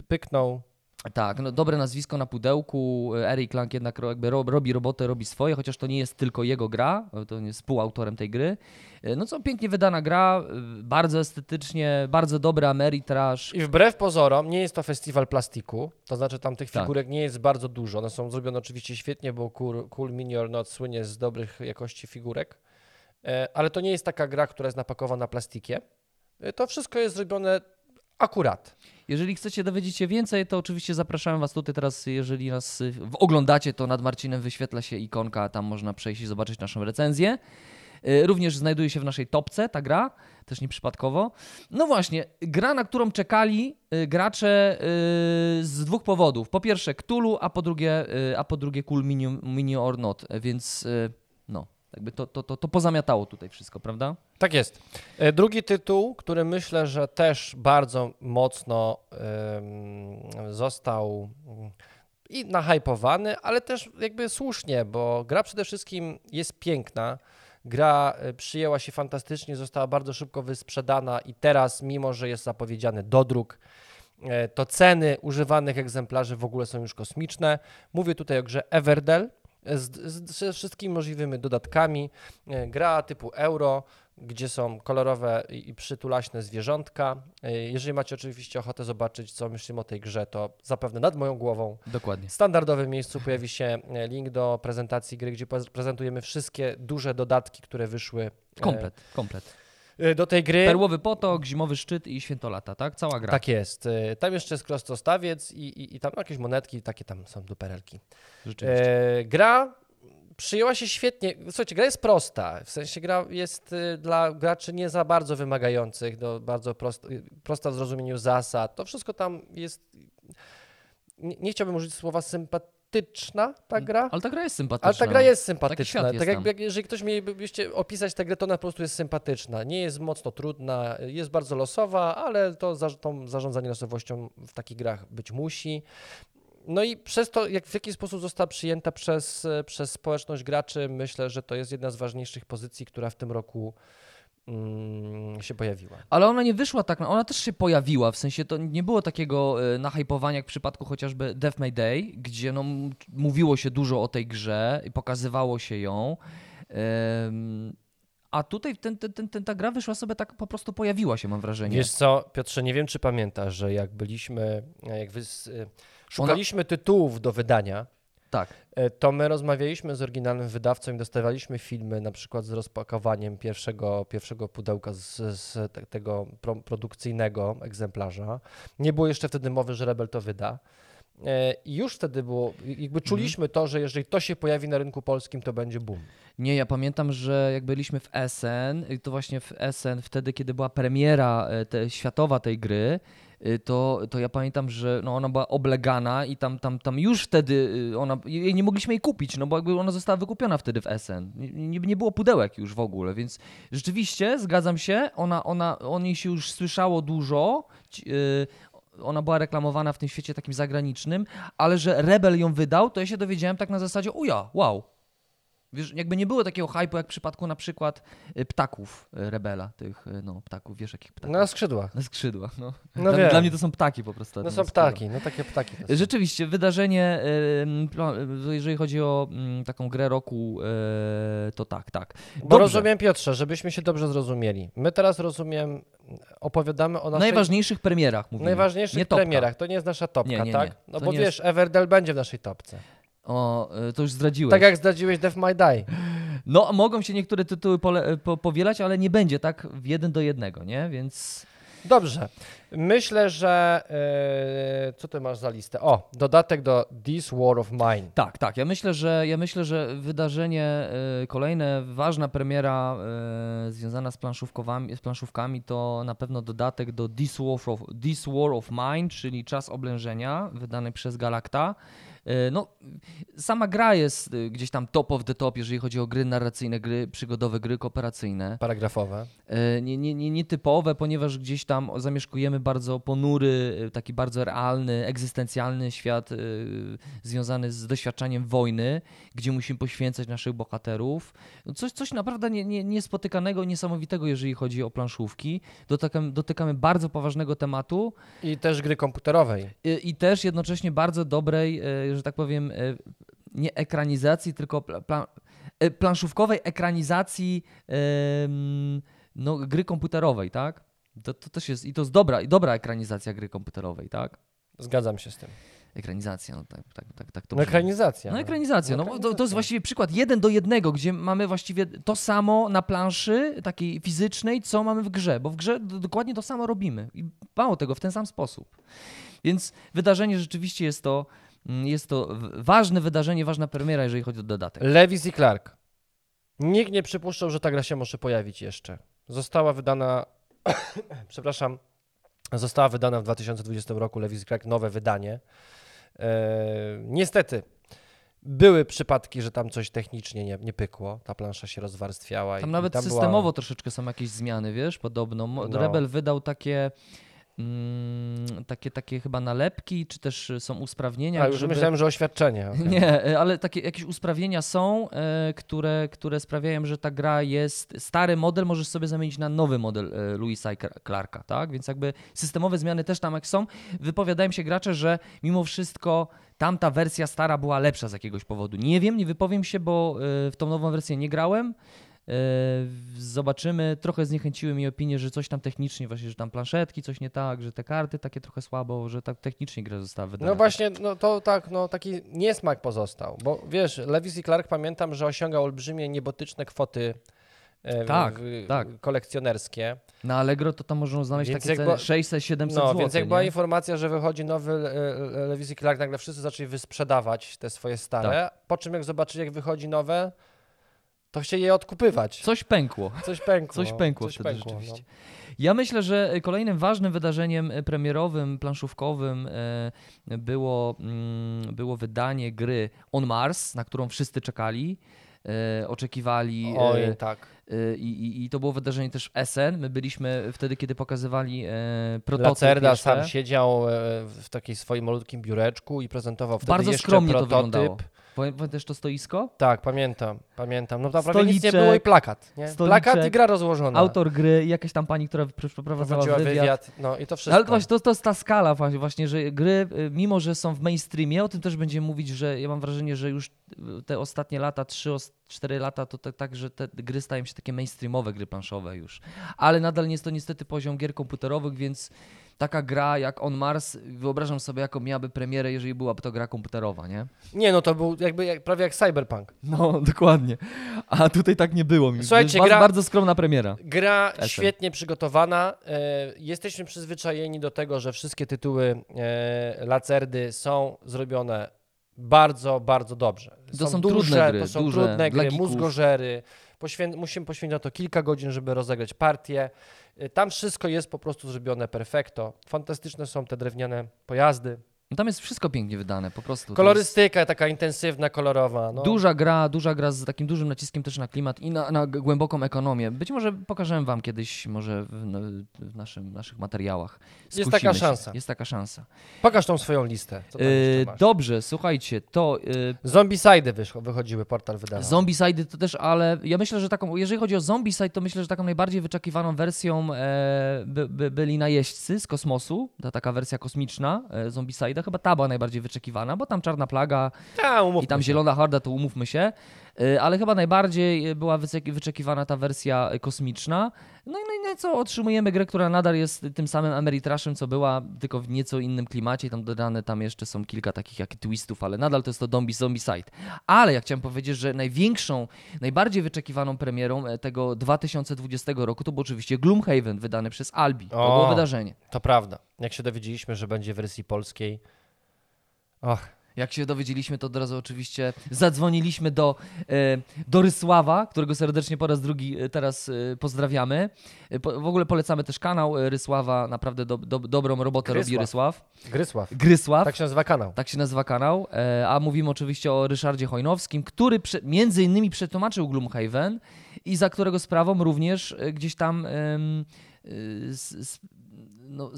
pyknął. Tak, no, dobre nazwisko na pudełku. Eric Lang jednak jakby ro- robi robotę, robi swoje, chociaż to nie jest tylko jego gra, to nie jest współautorem tej gry. E, No co, pięknie wydana gra, e, bardzo estetycznie, bardzo dobra Ameritrash. I wbrew pozorom nie jest to festiwal plastiku, to znaczy tam tych Tak. figurek nie jest bardzo dużo. One są zrobione oczywiście świetnie, bo Cool, cool Mini or Not słynie z dobrych jakości figurek, E, ale to nie jest taka gra, która jest napakowana plastikiem. E, To wszystko jest zrobione akurat. Jeżeli chcecie dowiedzieć się więcej, to oczywiście zapraszamy Was tutaj teraz, jeżeli nas y, oglądacie, to nad Marcinem wyświetla się ikonka, tam można przejść i zobaczyć naszą recenzję. Y, Również znajduje się w naszej topce ta gra, też nieprzypadkowo. No właśnie, gra, na którą czekali y, gracze z dwóch powodów. Po pierwsze Cthulhu, a po drugie, a po drugie Cool Mini, Mini or Not, więc no. Jakby to, to, to, to pozamiatało tutaj wszystko, prawda? Tak jest. E, Drugi tytuł, który myślę, że też bardzo mocno został mm, i nahypowany, ale też jakby słusznie, bo gra przede wszystkim jest piękna. Gra e, przyjęła się fantastycznie, została bardzo szybko wysprzedana i teraz, mimo że jest zapowiedziany dodruk, e, to ceny używanych egzemplarzy w ogóle są już kosmiczne. Mówię tutaj o grze Everdell z, z, ze wszystkimi możliwymi dodatkami. E, Gra typu euro, gdzie są kolorowe i przytulaśne zwierzątka. E, Jeżeli macie oczywiście ochotę zobaczyć, co myślimy o tej grze, to zapewne nad moją głową Dokładnie. w standardowym miejscu pojawi się e, link do prezentacji gry, gdzie prezentujemy wszystkie duże dodatki, które wyszły e, Komplet, komplet. E, do tej gry. Perłowy potok, zimowy szczyt i świętolata, tak? Cała gra. Tak jest. E, Tam jeszcze jest krostostawiec i, i, i tam jakieś monetki, takie tam są duperelki. Rzeczywiście. E, gra przyjęła się świetnie. Słuchajcie, gra jest prosta. W sensie gra jest y, dla graczy nie za bardzo wymagających, no, bardzo prost, y, prosta w zrozumieniu zasad. To wszystko tam jest. Nie, nie chciałbym użyć słowa sympatyczna ta gra. Ale ta gra jest sympatyczna. Ale ta gra jest Taki sympatyczna. Tak jest jakby, jak, jeżeli ktoś mielibyście opisać tę grę, to ona po prostu jest sympatyczna. Nie jest mocno trudna, jest bardzo losowa, ale to, za, to zarządzanie losowością w takich grach być musi. No i przez to, jak, w jaki sposób została przyjęta przez, e, przez społeczność graczy, myślę, że to jest jedna z ważniejszych pozycji, która w tym roku mm, się pojawiła. Ale ona nie wyszła tak, ona też się pojawiła, w sensie to nie było takiego e, nahypowania jak w przypadku chociażby Death May Day, gdzie no, mówiło się dużo o tej grze i pokazywało się ją. A tutaj ten, ten, ten, ten, ta gra wyszła sobie tak, po prostu pojawiła się, mam wrażenie. Wiesz co, Piotrze, nie wiem, czy pamiętasz, że jak byliśmy, jak wy, e, szukaliśmy tytułów do wydania, Tak, E, to my rozmawialiśmy z oryginalnym wydawcą i dostawaliśmy filmy na przykład z rozpakowaniem pierwszego, pierwszego pudełka z, z te, tego pro, produkcyjnego egzemplarza. Nie było jeszcze wtedy mowy, że Rebel to wyda. E, I już wtedy było, jakby czuliśmy to, że jeżeli to się pojawi na rynku polskim, to będzie boom. Nie, ja pamiętam, że jak byliśmy w Essen, to właśnie w Essen, wtedy, kiedy była premiera e, te, światowa tej gry, to, to ja pamiętam, że no ona była oblegana i tam, tam, tam już wtedy y, ona, jej nie mogliśmy jej kupić, no bo jakby ona została wykupiona wtedy w Essen. Nie, nie, było pudełek już w ogóle, więc rzeczywiście, zgadzam się, ona, ona, o niej się już słyszało dużo, y, ona była reklamowana w tym świecie takim zagranicznym, ale że Rebel ją wydał, to ja się dowiedziałem tak na zasadzie, uja, wow, Wiesz, jakby nie było takiego hypu jak w przypadku na przykład y, ptaków y, Rebela, tych y, no, ptaków, wiesz jakich ptaków? Na skrzydłach. Na skrzydłach, no. No dla, wiem. dla mnie to są ptaki po prostu. No są ptaki, no takie ptaki. Rzeczywiście, wydarzenie, jeżeli chodzi o ym, taką grę roku, to tak, tak. Bo rozumiem, Piotrze, żebyśmy się dobrze zrozumieli. My teraz rozumiem, opowiadamy o naszej najważniejszych premierach mówimy. najważniejszych premierach. To nie jest nasza topka, Nie, nie, nie. tak? No To bo wiesz, jest- Everdell będzie w naszej topce. O, y, to już zdradziłeś. Tak jak zdradziłeś Death My Die. No, mogą się niektóre tytuły pole, po, powielać, ale nie będzie tak w jeden do jednego, nie? Więc Dobrze. Myślę, że. e, co ty masz za listę? O, dodatek do This War of Mine. Tak, tak. Ja myślę, że ja myślę, że wydarzenie y, kolejne, ważna premiera y, związana z planszówkowami, z planszówkami to na pewno dodatek do This War of, This War of Mine, czyli Czas Oblężenia, wydany przez Galacta. Y, No, sama gra jest y, gdzieś tam top of the top, jeżeli chodzi o gry narracyjne, gry przygodowe, gry kooperacyjne. Paragrafowe. E, nie, nie, nie, nietypowe, ponieważ gdzieś tam zamieszkujemy bardzo ponury, e, taki bardzo realny, egzystencjalny świat e, związany z doświadczaniem wojny, gdzie musimy poświęcać naszych bohaterów. No Coś, coś naprawdę nie, nie, niespotykanego, niesamowitego, jeżeli chodzi o planszówki. Dotykamy, dotykamy bardzo poważnego tematu I też gry komputerowej. i, i też jednocześnie bardzo dobrej, e, że tak powiem, e, nie ekranizacji, tylko pla, pla, e, planszówkowej ekranizacji no, gry komputerowej, tak? To, to też jest, i to jest dobra, i dobra ekranizacja gry komputerowej, tak? Zgadzam się z tym. Ekranizacja, no tak, tak, tak, tak to No ekranizacja. No ekranizacja, no, No to, to jest właściwie przykład jeden do jednego, gdzie mamy właściwie to samo na planszy takiej fizycznej, co mamy w grze, bo w grze dokładnie to samo robimy i mało tego, w ten sam sposób. Więc wydarzenie rzeczywiście jest to, jest to ważne wydarzenie, ważna premiera, jeżeli chodzi o dodatek. Lewis i Clark. Nikt nie przypuszczał, że ta gra się może pojawić jeszcze. Została wydana, przepraszam, została wydana w 2020 roku Lewis i Clark, nowe wydanie. E, niestety, Były przypadki, że tam coś technicznie nie, nie pykło, ta plansza się rozwarstwiała. Tam i, nawet i tam systemowo Była... troszeczkę są jakieś zmiany, wiesz, podobno. No. Rebel wydał takie, mm, takie, takie chyba nalepki, czy też są usprawnienia. A już żeby... myślałem, że oświadczenie. okej. Nie, e, ale takie jakieś usprawnienia są, e, które, które sprawiają, że ta gra jest. Stary model możesz sobie zamienić na nowy model e, Louisa Clarka, tak? Więc jakby systemowe zmiany też tam jak są. Wypowiadają się gracze, że mimo wszystko tamta wersja stara była lepsza z jakiegoś powodu. Nie wiem, nie wypowiem się, bo w tą nową wersję nie grałem. E, Zobaczymy. Trochę zniechęciły mi opinie, że coś tam technicznie, właśnie, że tam planszetki, coś nie tak, że te karty takie trochę słabo, że tak technicznie gra została wydana. No właśnie, no to tak, no taki niesmak pozostał, bo wiesz, Lewis i Clark pamiętam, że osiągał olbrzymie, niebotyczne kwoty e, Tak, w- tak. kolekcjonerskie. Na Allegro to tam można znaleźć Więc takie ceny była- 600-700 No, zł. więc jak była nie? informacja, że wychodzi nowy e, Lewis i Clark, nagle wszyscy zaczęli wysprzedawać te swoje stare, Tak. po czym jak zobaczyli, jak wychodzi nowe, to chcieli je odkupywać. Coś pękło. Coś pękło. Coś pękło coś wtedy pękło, no. rzeczywiście. Ja myślę, że kolejnym ważnym wydarzeniem e, premierowym, planszówkowym e, było, mm, było wydanie gry On Mars, na którą wszyscy czekali. E, oczekiwali No. e, Oj, tak. e, i, i, to było wydarzenie też w Essen. My byliśmy wtedy, kiedy pokazywali e, prototyp Lacerda jeszcze. sam siedział e, w takiej swoim malutkim biureczku i prezentował wtedy Bardzo skromnie to prototyp. wyglądało. Pamię- Pamiętasz to stoisko? Tak, pamiętam, pamiętam. No tam prawie nic nie było i plakat. Nie? stoliczek, Plakat i gra rozłożona. Autor gry jakaś tam pani, która pr- przeprowadzała wywiad. wywiad. No i to wszystko. Ale to właśnie to, to jest ta skala właśnie, że gry, y, mimo że są w mainstreamie, o tym też będziemy mówić, że ja mam wrażenie, że już te ostatnie lata, 3-4 lata, to tak, tak, że te gry stają się takie mainstreamowe gry planszowe już. Ale nadal nie jest to niestety poziom gier komputerowych, więc taka gra jak On Mars, wyobrażam sobie, jaką miałaby premierę, jeżeli byłaby to gra komputerowa, nie? Nie, no to był jakby jak, prawie jak Cyberpunk. No, dokładnie. A tutaj tak nie było. Słuchajcie, gra- Bardzo skromna premiera. Gra Essen. świetnie przygotowana. E, jesteśmy przyzwyczajeni do tego, że wszystkie tytuły e, Lacerdy są zrobione bardzo, bardzo dobrze. To są duże, trudne gry, to są duże, trudne gry, mózgożery. Poświę- musimy poświęcić na to kilka godzin, żeby rozegrać partię. E, Tam wszystko jest po prostu zrobione perfekto. Fantastyczne są te drewniane pojazdy. No Tam jest wszystko pięknie wydane, po prostu. To jest- Kolorystyka taka intensywna, kolorowa. No. Duża gra, duża gra z takim dużym naciskiem też na klimat i na, na głęboką ekonomię. Być może pokażemy wam kiedyś, może w, w naszym, naszych materiałach. Jest Skusimy taka się. szansa. Jest taka szansa. Pokaż tą swoją listę. Yy, dobrze, słuchajcie, to yy, Zombicide wyszło, wychodziły, portal wydawał. Zombicide to też, ale ja myślę, że taką, jeżeli chodzi o Zombicide, to myślę, że taką najbardziej wyczekiwaną wersją e, by, by, byli najeźdźcy z kosmosu, ta taka wersja kosmiczna e, Zombicide'a, chyba ta była najbardziej wyczekiwana, bo tam czarna plaga A, umówmy i tam zielona horda, to umówmy się, ale chyba najbardziej e, była wyczekiwana ta wersja e, kosmiczna. No i, no i co, otrzymujemy grę, która nadal jest tym samym Ameritraszem, co była, tylko w nieco innym klimacie tam dodane tam jeszcze są kilka takich jak twistów, ale nadal to jest to Zombie Zombicide. Ale ja chciałem powiedzieć, że największą, najbardziej wyczekiwaną premierą e, tego 2020 roku to był oczywiście Gloomhaven, wydany przez Albi. To O. było wydarzenie. To prawda. Jak się dowiedzieliśmy, że będzie w wersji polskiej. Och, Jak się dowiedzieliśmy, to od razu oczywiście zadzwoniliśmy do, e, do Rysława, którego serdecznie po raz drugi e, teraz e, pozdrawiamy. E, po, w ogóle polecamy też kanał e, Rysława, naprawdę do, do, dobrą robotę robi Grysław. Rysław. Grysław. Grysław. Tak się nazywa kanał. Tak się nazywa kanał, e, a mówimy oczywiście o Ryszardzie Chojnowskim, który prze, między innymi przetłumaczył Gloomhaven i za którego sprawą również e, gdzieś tam y, s, s, no,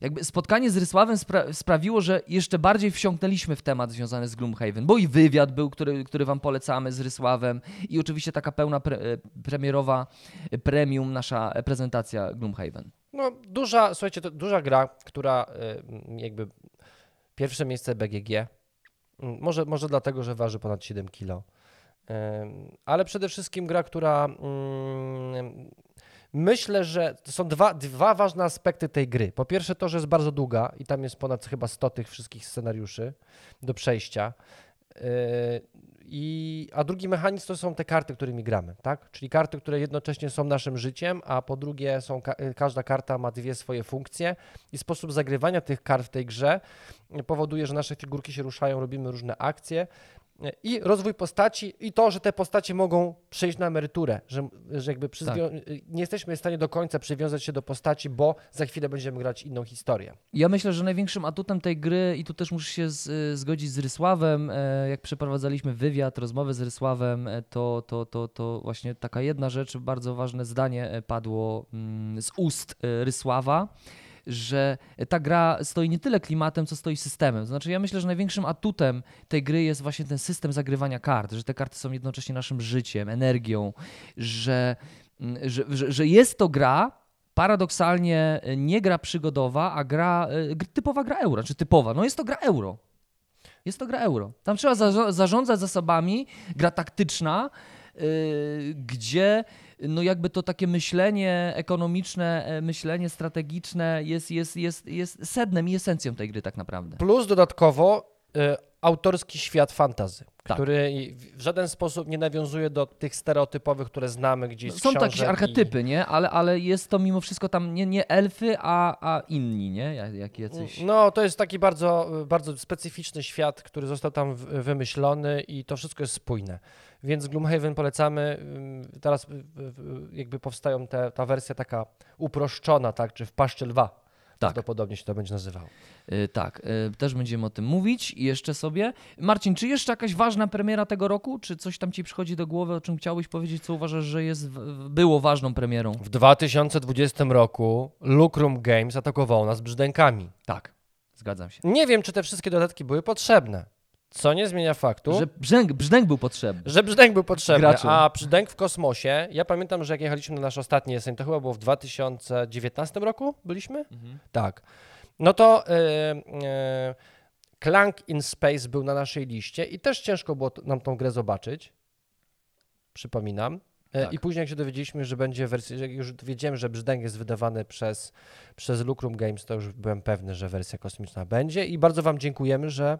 jakby spotkanie z Rysławem spra sprawiło, że jeszcze bardziej wsiąknęliśmy w temat związany z Gloomhaven, bo i wywiad był, który, który wam polecamy z Rysławem i oczywiście taka pełna pre, e, premierowa e, premium nasza e, prezentacja Gloomhaven. No, duża, słuchajcie, to duża gra, która jakby pierwsze miejsce BGG. Mm, Może, może dlatego, że waży ponad 7 kg. Ale przede wszystkim gra, która mm, myślę, że są dwa, dwa ważne aspekty tej gry. Po pierwsze to, że jest bardzo długa i tam jest ponad chyba 100 tych wszystkich scenariuszy do przejścia. Yy, I, a drugi mechanizm to są te karty, którymi gramy, tak? Czyli karty, które jednocześnie są naszym życiem, a po drugie są ka- każda karta ma dwie swoje funkcje i sposób zagrywania tych kart w tej grze powoduje, że nasze figurki się ruszają, robimy różne akcje i rozwój postaci i to, że te postacie mogą przejść na emeryturę, że, że jakby przyzwią- nie jesteśmy w stanie do końca przywiązać się do postaci, bo za chwilę będziemy grać inną historię. Ja myślę, że największym atutem tej gry, i tu też muszę się z, zgodzić z Rysławem, e, jak przeprowadzaliśmy wywiad, rozmowę z Rysławem, e, to, to, to, to właśnie taka jedna rzecz, bardzo ważne zdanie e, padło mm, z ust Rysława, że ta gra stoi nie tyle klimatem, co stoi systemem. Znaczy, ja myślę, że największym atutem tej gry jest właśnie ten system zagrywania kart, że te karty są jednocześnie naszym życiem, energią, że, mm, że, że, że jest to gra, paradoksalnie nie gra przygodowa, a gra, y, typowa gra euro, czy typowa, no jest to gra euro. Jest to gra euro. Tam trzeba za, zarządzać zasobami, gra taktyczna, gdzie no jakby to takie myślenie ekonomiczne, e, myślenie strategiczne jest, jest, jest, jest sednem i esencją tej gry tak naprawdę. Plus dodatkowo autorski świat fantazy, Tak. który w żaden sposób nie nawiązuje do tych stereotypowych, które znamy gdzieś z Są to jakieś książek i- archetypy, nie? Ale, ale jest to mimo wszystko tam nie, nie elfy, a, a inni, nie? Jak, jak jacyś... No, to jest taki bardzo, bardzo specyficzny świat, który został tam wymyślony i to wszystko jest spójne. Więc Gloomhaven polecamy. Teraz y, y, jakby powstają te, ta wersja taka uproszczona, tak, czy w paszczy lwa. Tak. Prawdopodobnie się to będzie nazywało. Y, tak, y, też będziemy o tym mówić i jeszcze sobie. Marcin, czy jeszcze jakaś ważna premiera tego roku? Czy coś tam ci przychodzi do głowy, o czym chciałbyś powiedzieć, co uważasz, że jest, w- było ważną premierą? W 2020 roku Lucrum Games atakowało nas brzdękami. Tak, zgadzam się. Nie wiem, czy te wszystkie dodatki były potrzebne. Co nie zmienia faktu, Że że, brzdęk, brzdęk był potrzebny. brzdęk był potrzebny, Graczom. a brzdęk w kosmosie, ja pamiętam, że jak jechaliśmy na nasz ostatni jesień, to chyba było w 2019 roku byliśmy? Tak. No to e, e, Clank in Space był na naszej liście i też ciężko było nam tą grę zobaczyć. Przypominam. E, Tak. I później jak się dowiedzieliśmy, że będzie wersja, jak już wiedziałem, że brzdęk jest wydawany przez, przez Lucrum Games, to już byłem pewny, że wersja kosmiczna będzie i bardzo Wam dziękujemy, że,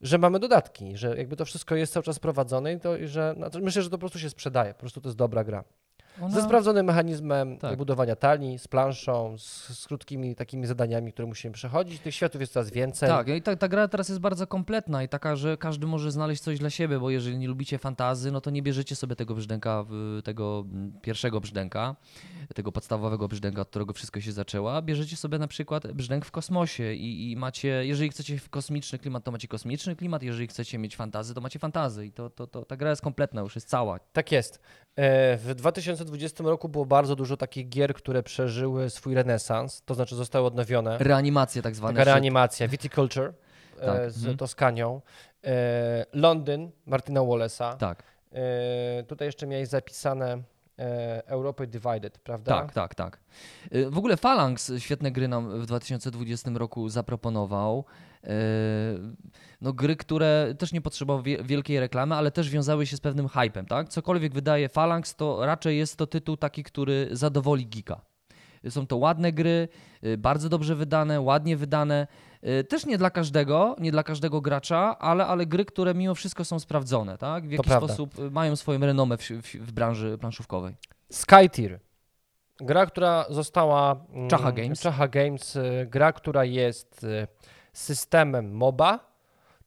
że mamy dodatki, że jakby to wszystko jest cały czas prowadzone i to, i że no, myślę, że to po prostu się sprzedaje, po prostu to jest dobra gra. Ze Ona... sprawdzonym mechanizmem Tak. budowania talii, z planszą, z, z krótkimi takimi zadaniami, które musimy przechodzić. Tych światów jest coraz więcej. Tak, i ta, ta gra teraz jest bardzo kompletna i taka, że każdy może znaleźć coś dla siebie, bo jeżeli nie lubicie fantazy, no to nie bierzecie sobie tego brzdęka, tego mm, pierwszego brzdęka, tego podstawowego brzdęka, od którego wszystko się zaczęło, bierzecie sobie na przykład brzdęk w kosmosie i, i macie, jeżeli chcecie kosmiczny klimat, to macie kosmiczny klimat, jeżeli chcecie mieć fantazy, to macie fantazy i to, to, to ta gra jest kompletna, już jest cała. Tak jest. E, W 2020 roku było bardzo dużo takich gier, które przeżyły swój renesans, to znaczy zostały odnowione. Reanimacja tak zwana. Taka reanimacja, Viticulture e, Tak, z mhm. Toskanią, e, Londyn Martina Wallace'a. Tak, E, Tutaj jeszcze miałeś zapisane e, Europę Divided, prawda? tak, tak, tak. W ogóle Phalanx świetne gry nam w 2020 roku zaproponował. Y, No gry, które też nie potrzebowały wie- wielkiej reklamy, ale też wiązały się z pewnym hypem, tak? Cokolwiek wydaje Phalanx, to raczej jest to tytuł taki, który zadowoli geeka. Są to ładne gry, y, bardzo dobrze wydane, ładnie wydane. y, Też nie dla każdego, nie dla każdego gracza, ale, ale gry, które mimo wszystko są sprawdzone, tak? W jakiś sposób mają swoją renomę w, w, w branży planszówkowej. Skytier. Gra, która została. mm, Czacha Games. Czacha Games. y, Gra, która jest y, systemem MOBA,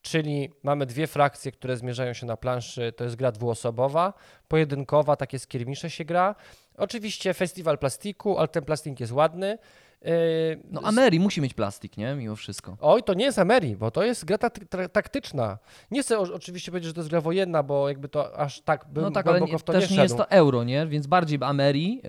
czyli mamy dwie frakcje, które zmierzają się na planszy. To jest gra dwuosobowa, pojedynkowa, takie skiermisze się gra. Oczywiście festiwal plastiku, ale ten plastik jest ładny. Y, No Ameri musi mieć plastik, nie? Mimo wszystko. Oj, to nie jest Ameri, bo to jest gra tak- taktyczna. Nie chcę oczywiście powiedzieć, że to jest gra wojenna, bo jakby to aż tak bym No tak, ale nie, też nie nie jest to euro, nie? Więc bardziej Ameri,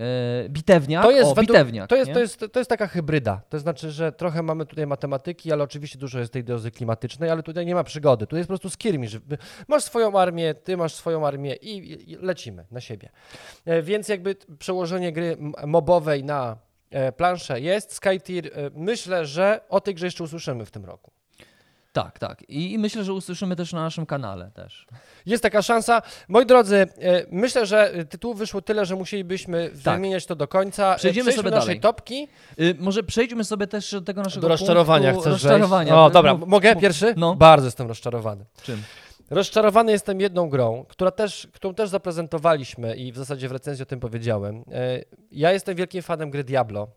e, bitewniak, To jest o, według- bitewniak, To jest, to, jest, to jest taka hybryda. To znaczy, że trochę mamy tutaj matematyki, ale oczywiście dużo jest tej dozy klimatycznej, ale tutaj nie ma przygody. Tu jest po prostu skirmisz. Masz swoją armię, ty masz swoją armię i, i lecimy na siebie. E, Więc jakby przełożenie gry mobowej na e, planszę jest. Skytier, e, myślę, że o tej grze jeszcze usłyszymy w tym roku. Tak, tak. I, myślę, że usłyszymy też na naszym kanale też. Jest taka szansa. Moi drodzy, e, myślę, że tytułów wyszło tyle, że musielibyśmy Tak. wymieniać to do końca. Przejdziemy Przejdźmy sobie do naszej dalej. topki. Y, może przejdźmy sobie też do tego naszego Do rozczarowania punktu, chcesz rozczarowania. O, dobra, Mów- mogę pierwszy? No. Bardzo jestem rozczarowany. Czym? Rozczarowany jestem jedną grą, która też, którą też zaprezentowaliśmy i w zasadzie w recenzji o tym powiedziałem. E, Ja jestem wielkim fanem gry Diablo.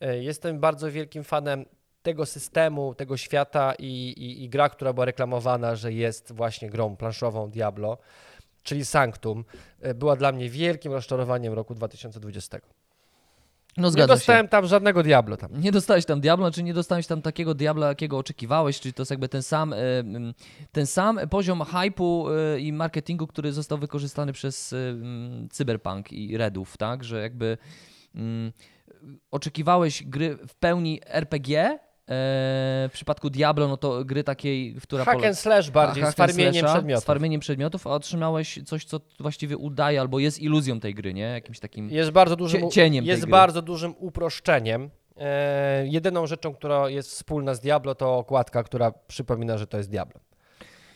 E, Jestem bardzo wielkim fanem tego systemu, tego świata i, i, i gra, która była reklamowana, że jest właśnie grą planszową Diablo, czyli Sanctum, e, była dla mnie wielkim rozczarowaniem roku 2020. No Nie zgadza się. dostałem tam żadnego Diablo tam. Nie dostałeś tam Diablo, czy nie dostałeś tam takiego Diabla, jakiego oczekiwałeś, czyli to jest jakby ten sam, e, ten sam poziom hypu e, i marketingu, który został wykorzystany przez e, Cyberpunk i Redów, tak, że jakby oczekiwałeś gry w pełni RPG, w przypadku Diablo, no to gry takiej, która Hack and slash bardziej, hack z farmieniem slasha, przedmiotów. Z farmieniem przedmiotów, a otrzymałeś coś, co właściwie udaje albo jest iluzją tej gry, nie? Jakimś takim... Jest bardzo dużym, Cie- cieniem jest bardzo dużym uproszczeniem. E, jedyną rzeczą, która jest wspólna z Diablo, to okładka, która przypomina, że to jest Diablo.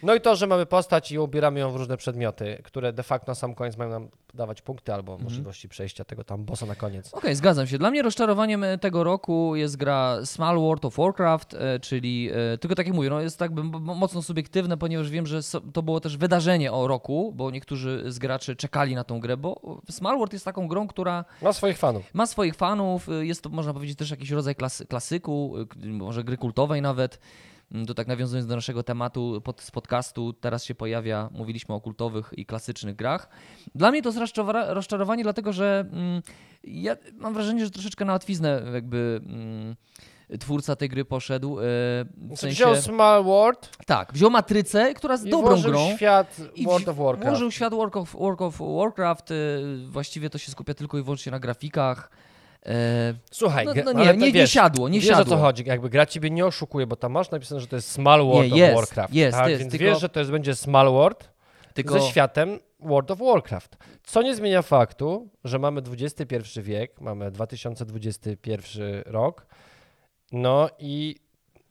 No i to, że mamy postać i ubieramy ją w różne przedmioty, które de facto na sam koniec mają nam dawać punkty albo Mhm. możliwości przejścia tego tam bossa na koniec. Okej, zgadzam się. Dla mnie rozczarowaniem e, tego roku jest gra Small World of Warcraft, e, czyli, e, tylko tak jak mówię, no jest tak mocno subiektywne, ponieważ wiem, że to było też wydarzenie o roku, bo niektórzy z graczy czekali na tą grę, bo Small World jest taką grą, która Ma swoich fanów. ma swoich fanów, jest to można powiedzieć też jakiś rodzaj klasy, klasyku, może gry kultowej nawet. Mm, To tak nawiązując do naszego tematu pod, z podcastu, teraz się pojawia, mówiliśmy o kultowych i klasycznych grach. Dla mnie to jest rozczarowanie, dlatego że mm, ja mam wrażenie, że troszeczkę na łatwiznę jakby mm, twórca tej gry poszedł. y, W sensie, Wziął Small World tak, wziął matrycę, która jest i dobrą włożył grą. świat I World of Warcraft. Włożył świat World of, World of Warcraft, y, właściwie to się skupia tylko i wyłącznie na grafikach. E, Słuchaj, no, no ale nie, to nie, nie wiesz, siadło, nie wiesz siadło. o co chodzi, jakby gra ciebie nie oszukuje, bo tam masz napisane, że to jest Small World jest, of Warcraft. jest, tak? jest, Więc tylko- wiesz, że to jest, będzie Small World Tylko ze światem World of Warcraft. Co nie zmienia faktu, że mamy XXI wiek, mamy 2021 rok, no i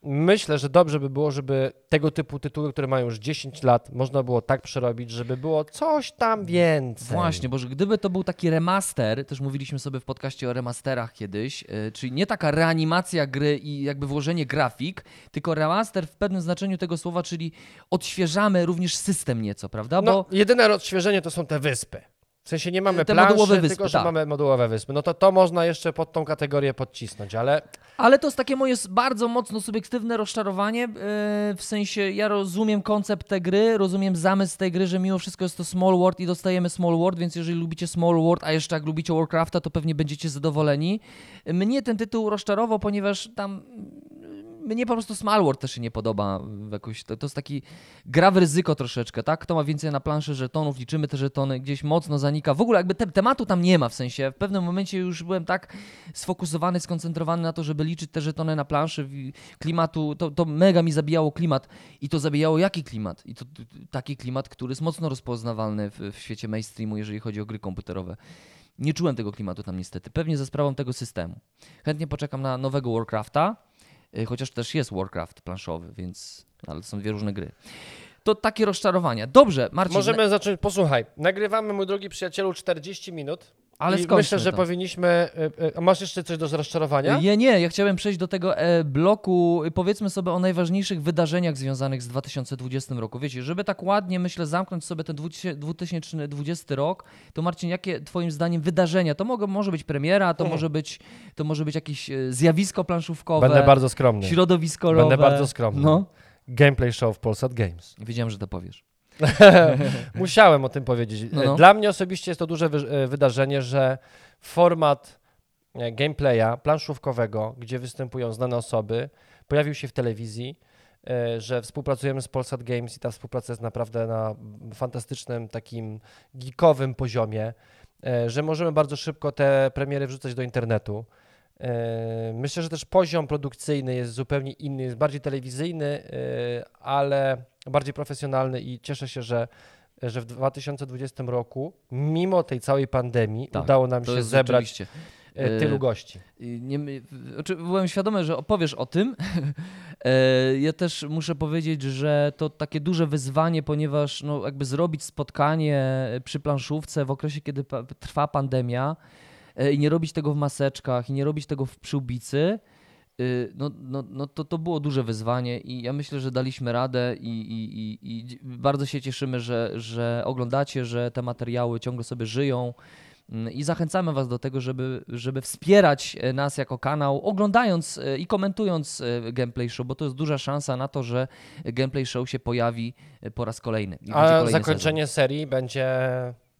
myślę, że dobrze by było, żeby tego typu tytuły, które mają już 10 lat, można było tak przerobić, żeby było coś tam więcej. Właśnie, bo że gdyby to był taki remaster, też mówiliśmy sobie w podcaście o remasterach kiedyś, yy, czyli nie taka reanimacja gry i jakby włożenie grafik, tylko remaster w pewnym znaczeniu tego słowa, czyli odświeżamy również system nieco, prawda? No, Bo jedyne odświeżenie to są te wyspy. W sensie nie mamy planszy, modułowe wyspy, tylko że tak. mamy modułowe wyspy. No to to można jeszcze pod tą kategorię podcisnąć, ale Ale to jest takie moje bardzo mocno subiektywne rozczarowanie. yy, W sensie ja rozumiem koncept tej gry, rozumiem zamysł tej gry, że mimo wszystko jest to Small World i dostajemy Small World, więc jeżeli lubicie Small World, a jeszcze jak lubicie Warcrafta, to pewnie będziecie zadowoleni. Mnie ten tytuł rozczarował, ponieważ tam mnie po prostu Small World też się nie podoba jakoś. To, to jest taki gra w ryzyko troszeczkę, tak? Kto ma więcej na planszy żetonów, liczymy te żetony, gdzieś mocno zanika. W ogóle jakby te, tematu tam nie ma w sensie. W pewnym momencie już byłem tak sfokusowany, skoncentrowany na to, żeby liczyć te żetony na planszy klimatu. To, to mega mi zabijało klimat. I to zabijało jaki klimat? I to taki klimat, który jest mocno rozpoznawalny w, w świecie mainstreamu, jeżeli chodzi o gry komputerowe. Nie czułem tego klimatu tam niestety. Pewnie za sprawą tego systemu. Chętnie poczekam na nowego Warcrafta, chociaż też jest Warcraft planszowy, więc ale to są dwie różne gry. To takie rozczarowania. Dobrze, Marcin. możemy zacząć. Posłuchaj, nagrywamy, mój drogi przyjacielu, 40 minut. Ale I myślę, że to. powinniśmy. y, y, a masz jeszcze coś do rozczarowania? Nie, nie, ja chciałem przejść do tego e, bloku, powiedzmy sobie o najważniejszych wydarzeniach związanych z 2020 roku. Wiecie, żeby tak ładnie, myślę, zamknąć sobie ten 2000 2020 rok, to Marcin, jakie twoim zdaniem wydarzenia? To mogą, może być premiera, to, Mhm. może być, to może być jakieś e, zjawisko planszówkowe, Będę bardzo skromny. środowiskowe. Będę bardzo skromny. No, Gameplay show w Polsat Games. wiedziałem, że to powiesz. Musiałem o tym powiedzieć. No, no. Dla mnie osobiście jest to duże wy- e, wydarzenie, że format e, gameplaya planszówkowego, gdzie występują znane osoby, pojawił się w telewizji, e, że współpracujemy z Polsat Games i ta współpraca jest naprawdę na fantastycznym, takim geekowym poziomie, że możemy bardzo szybko te premiery wrzucać do internetu. Myślę, że też poziom produkcyjny jest zupełnie inny, jest bardziej telewizyjny, ale bardziej profesjonalny i cieszę się, że, że w 2020 roku, mimo tej całej pandemii, Tak, udało nam się zebrać rzeczywiście. e, tylu gości. Nie, byłem świadomy, że opowiesz o tym. E, ja też muszę powiedzieć, że to takie duże wyzwanie, ponieważ no, jakby zrobić spotkanie przy planszówce w okresie, kiedy trwa pandemia e, i nie robić tego w maseczkach i nie robić tego w przyłbicy, no, no, no to, to było duże wyzwanie i ja myślę, że daliśmy radę i, i, i, i bardzo się cieszymy, że, że oglądacie, że te materiały ciągle sobie żyją Mm, I zachęcamy Was do tego, żeby, żeby wspierać e, nas jako kanał, oglądając e, i komentując e, Gameplay Show, bo to jest duża szansa na to, że Gameplay Show się pojawi po raz kolejny. A zakończenie serii będzie.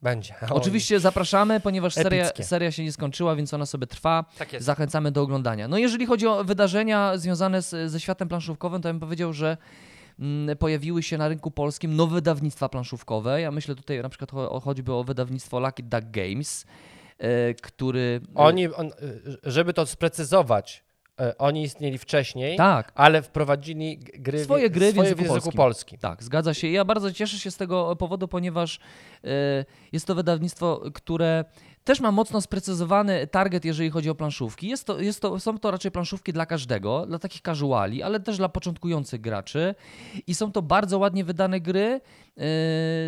Będzie. Sezon. Oczywiście zapraszamy, ponieważ seria, seria się nie skończyła, więc ona sobie trwa. Tak jest. Zachęcamy do oglądania. No jeżeli chodzi o wydarzenia związane z, ze światem planszówkowym, to bym powiedział, że mm, pojawiły się na rynku polskim nowe wydawnictwa planszówkowe. Ja myślę tutaj na przykład cho- choćby o wydawnictwo Lucky Duck Games, e, który... Oni, on, żeby to sprecyzować, oni istnieli wcześniej, Tak, ale wprowadzili gry, Swoje gry w swoje języku w języku polskim. polskim. Tak, zgadza się. Ja bardzo cieszę się z tego powodu, ponieważ e, jest to wydawnictwo, które też ma mocno sprecyzowany target, jeżeli chodzi o planszówki. Jest to, jest to, są to raczej planszówki dla każdego, dla takich casuali, ale też dla początkujących graczy. I są to bardzo ładnie wydane gry e,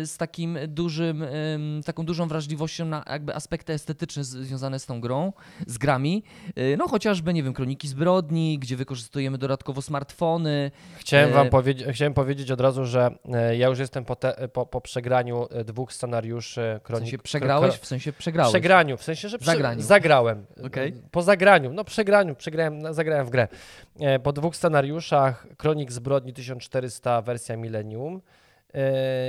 z takim dużym, em, taką dużą wrażliwością na jakby aspekty estetyczne związane z tą grą, z grami. E, No chociażby, nie wiem, Kroniki Zbrodni, gdzie wykorzystujemy dodatkowo smartfony, Chciałem wam powiedzieć, chciałem powiedzieć od razu, że e, ja już jestem po, te, po, po przegraniu e, dwóch scenariuszy w kronik. sensie przegrałeś, w sensie przegrałeś. Przegraniu, w sensie, że prze, Zagraniu. zagrałem. Okej. Po zagraniu, no przegraniu, przegrałem, no, zagrałem w grę. E, Po dwóch scenariuszach Kronik Zbrodni 1400 wersja Millennium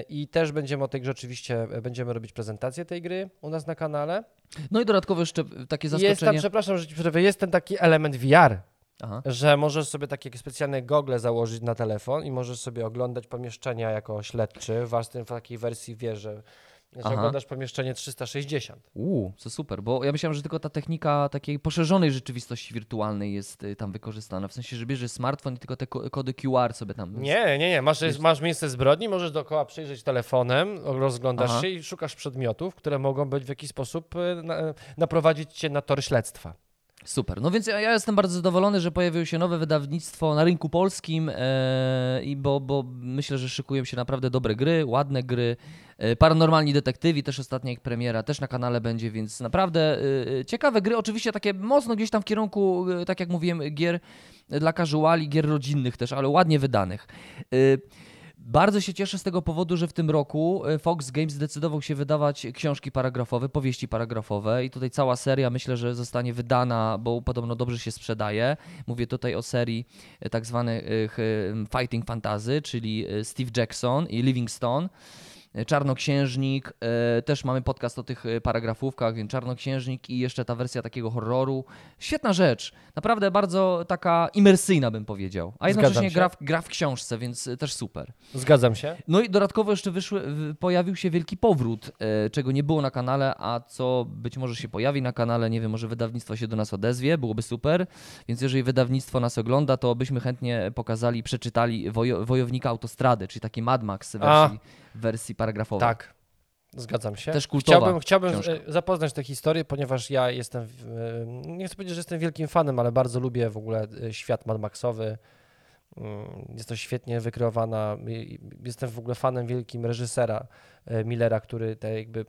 i też będziemy o tej grze oczywiście, e, będziemy robić prezentację tej gry u nas na kanale. No i dodatkowo jeszcze takie Jest tam, zaskoczenie. przepraszam, że ci przerwę, jest ten taki element VR, Aha. że możesz sobie takie specjalne gogle założyć na telefon i możesz sobie oglądać pomieszczenia jako śledczy, w takiej wersji wie, że Aha. oglądasz pomieszczenie 360. Uuu, to super, bo ja myślałem, że tylko ta technika takiej poszerzonej rzeczywistości wirtualnej jest y, tam wykorzystana. W sensie, że bierzesz smartfon i tylko te ko- kody QR sobie tam. Nie, nie, nie. Masz, Jest- masz miejsce zbrodni, możesz dookoła przyjrzeć telefonem, rozglądasz Aha. się i szukasz przedmiotów, które mogą być w jakiś sposób y, na, naprowadzić cię na tor śledztwa. Super. No więc ja, ja jestem bardzo zadowolony, że pojawiło się nowe wydawnictwo na rynku polskim, e, i bo, bo myślę, że szykują się naprawdę dobre gry, ładne gry. E, Paranormalni Detektywi, też ostatnia ich premiera, też na kanale będzie, więc naprawdę e, ciekawe gry. Oczywiście takie mocno gdzieś tam w kierunku, tak jak mówiłem, gier dla casuali, gier rodzinnych też, ale ładnie wydanych. E, Bardzo się cieszę z tego powodu, że w tym roku e, Fox Games zdecydował się wydawać książki paragrafowe, powieści paragrafowe i tutaj cała seria myślę, że zostanie wydana, bo podobno dobrze się sprzedaje. Mówię tutaj o serii e, tak zwanych e, Fighting Fantasy, czyli Steve Jackson i Livingstone. E, Czarnoksiężnik, e, też mamy podcast o tych e, paragrafówkach, więc Czarnoksiężnik i jeszcze ta wersja takiego horroru. Świetna rzecz, naprawdę bardzo taka imersyjna bym powiedział, a jednocześnie gra w, gra w książce, więc też super. Zgadzam się. No i dodatkowo jeszcze wyszły, pojawił się wielki powrót, czego nie było na kanale, a co być może się pojawi na kanale, nie wiem, może wydawnictwo się do nas odezwie, byłoby super. Więc jeżeli wydawnictwo nas ogląda, to byśmy chętnie pokazali, przeczytali wojo, Wojownika Autostrady, czyli taki Mad Max wersji, w wersji paragrafowej. Tak. Zgadzam się. Też kultowa Chciałbym, chciałbym książka. e, zapoznać tę historię, ponieważ ja jestem, e, nie chcę powiedzieć, że jestem wielkim fanem, ale bardzo lubię w ogóle e, świat Mad Maxowy. Mm, Jest to świetnie wykreowana. Jestem w ogóle fanem wielkim reżysera Millera, który te jakby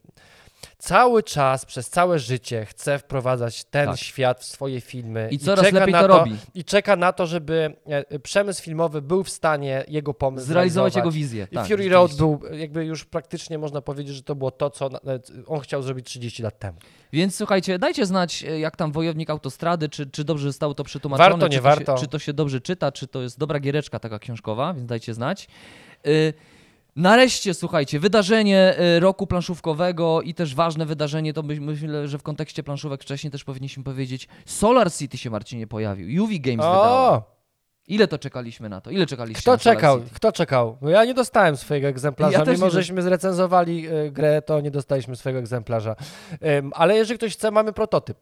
cały czas, przez całe życie chce wprowadzać ten Tak. świat w swoje filmy. I coraz lepiej na to robi. I czeka na to, żeby e, przemysł filmowy był w stanie jego pomysł Zrealizować jego wizję. I tak, Fury Road był jakby już praktycznie można powiedzieć, że to było to, co na- on chciał zrobić 30 lat temu. Więc słuchajcie, dajcie znać, e, jak tam Wojownik Autostrady, czy, czy dobrze zostało to przetłumaczone, Warto, czy, nie to warto. Się, czy to się dobrze czyta, czy to jest dobra giereczka taka książkowa, więc dajcie znać. Y, Nareszcie, słuchajcie, wydarzenie y, roku planszówkowego i też ważne wydarzenie, to my- myślę, że w kontekście planszówek wcześniej też powinniśmy powiedzieć, Solar City się Marcinie pojawił, UV Games wydało. O, Ile to czekaliśmy na to? Ile czekaliście kto na Solar czekał? City? Kto czekał? No ja nie dostałem swojego egzemplarza. Ja Mimo, nie żeśmy zrecenzowali y, grę, to nie dostaliśmy swojego egzemplarza. Ale jeżeli ktoś chce, mamy prototyp.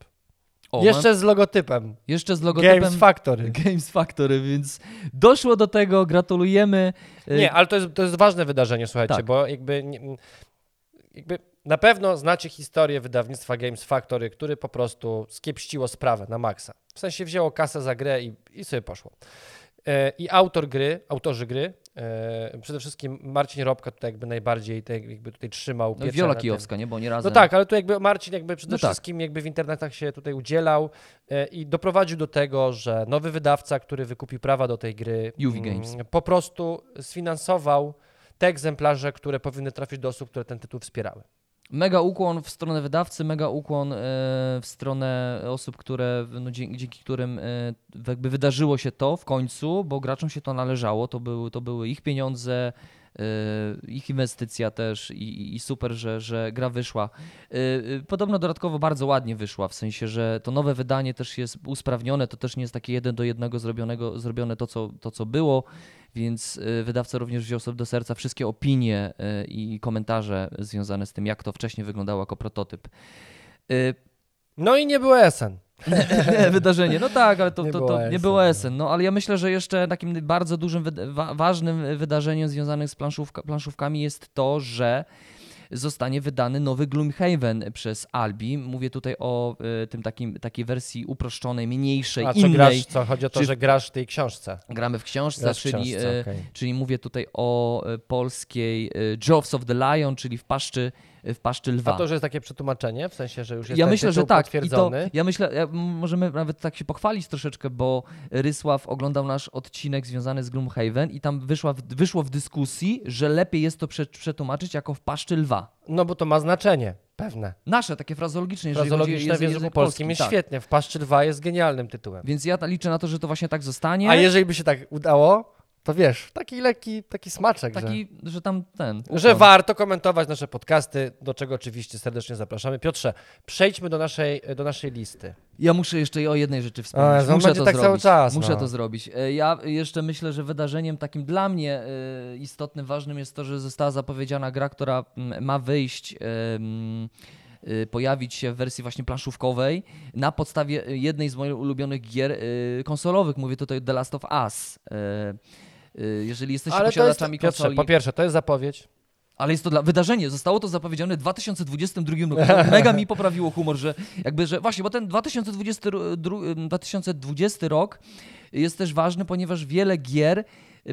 O, Jeszcze z logotypem. jeszcze z logotypem Games Factory. Games Factory, więc doszło do tego, gratulujemy. Y, Nie, ale to jest, to jest ważne wydarzenie, słuchajcie, Tak. bo jakby, jakby na pewno znacie historię wydawnictwa Games Factory, który po prostu skiepściło sprawę na maksa. W sensie wzięło kasę za grę i, i sobie poszło. E, I autor gry, autorzy gry, przede wszystkim Marcin Robka tutaj jakby najbardziej tak jakby tutaj trzymał No, Wiola. Kijowska, nie? Bo nie No razem. tak, ale tu jakby Marcin jakby przede No tak. wszystkim jakby w internetach się tutaj udzielał e, i doprowadził do tego, że nowy wydawca, który wykupił prawa do tej gry, UV mm, Games. po prostu sfinansował te egzemplarze, które powinny trafić do osób, które ten tytuł wspierały. Mega ukłon w stronę wydawcy, mega ukłon e, w stronę osób, które, no, dzięki, dzięki którym e, jakby wydarzyło się to w końcu, bo graczom się to należało, to były, to były ich pieniądze, ich inwestycja też i, i super, że, że gra wyszła. E, e, Podobno dodatkowo bardzo ładnie wyszła, w sensie, że to nowe wydanie też jest usprawnione, to też nie jest takie jeden do jednego zrobionego, zrobione to, co, to, co było, więc wydawca również wziął sobie do serca wszystkie opinie i komentarze związane z tym, jak to wcześniej wyglądało jako prototyp. No i nie było SN. Wydarzenie, no tak, ale to, Nie to, było to nie było no. SN. No ale ja myślę, że jeszcze takim bardzo dużym, wa- ważnym wydarzeniem związanym z planszówka, planszówkami jest to, że zostanie wydany nowy Gloomhaven przez Albi. Mówię tutaj o y, tym takim, takiej wersji uproszczonej, mniejszej, A czy innej. grasz, co? Chodzi o to, Czy- że grasz w tej książce. Gramy w książce, w czyli, książce, e, okej. czyli mówię tutaj o e, polskiej e, Jaws of the Lion, czyli w paszczy, w paszczy lwa. A to już jest takie przetłumaczenie, w sensie, że już jest ja myślę, że tak. I to, potwierdzony. ja myślę, ja, możemy nawet tak się pochwalić troszeczkę, bo Rysław oglądał nasz odcinek związany z Gloomhaven i tam wyszła, wyszło w dyskusji, że lepiej jest to prze, przetłumaczyć jako w paszczy lwa. No bo to ma znaczenie, pewne. Nasze, takie frazeologiczne, jeżeli chodzi o Frazologiczne w język- języku język polskim polski, jest tak. świetnie. W Paszczy 2 jest genialnym tytułem. Więc ja liczę na to, że to właśnie tak zostanie. A jeżeli by się tak udało, to wiesz, taki lekki, taki smaczek, że... Taki, że tam ten... Że ukłon. warto komentować nasze podcasty, do czego oczywiście serdecznie zapraszamy. Piotrze, przejdźmy do naszej, do naszej listy. Ja muszę jeszcze o jednej rzeczy wspomnieć. A, muszę to tak zrobić. cały czas, Muszę no. to zrobić. E, Ja jeszcze myślę, że wydarzeniem takim dla mnie e, istotnym, ważnym jest to, że została zapowiedziana gra, która mm, ma wyjść. e, Pojawić się w wersji właśnie planszówkowej na podstawie jednej z moich ulubionych gier konsolowych. Mówię tutaj The Last of Us. E, Jeżeli jesteście Ale to jest, posiadaczami Piotrze, konsoli. po pierwsze, to jest zapowiedź. Ale jest to dla wydarzenie, zostało to zapowiedziane w 2022 roku. Mega mi poprawiło humor, że jakby, że właśnie, bo ten 2020, ru- dru- 2020 rok jest też ważny, ponieważ wiele gier y,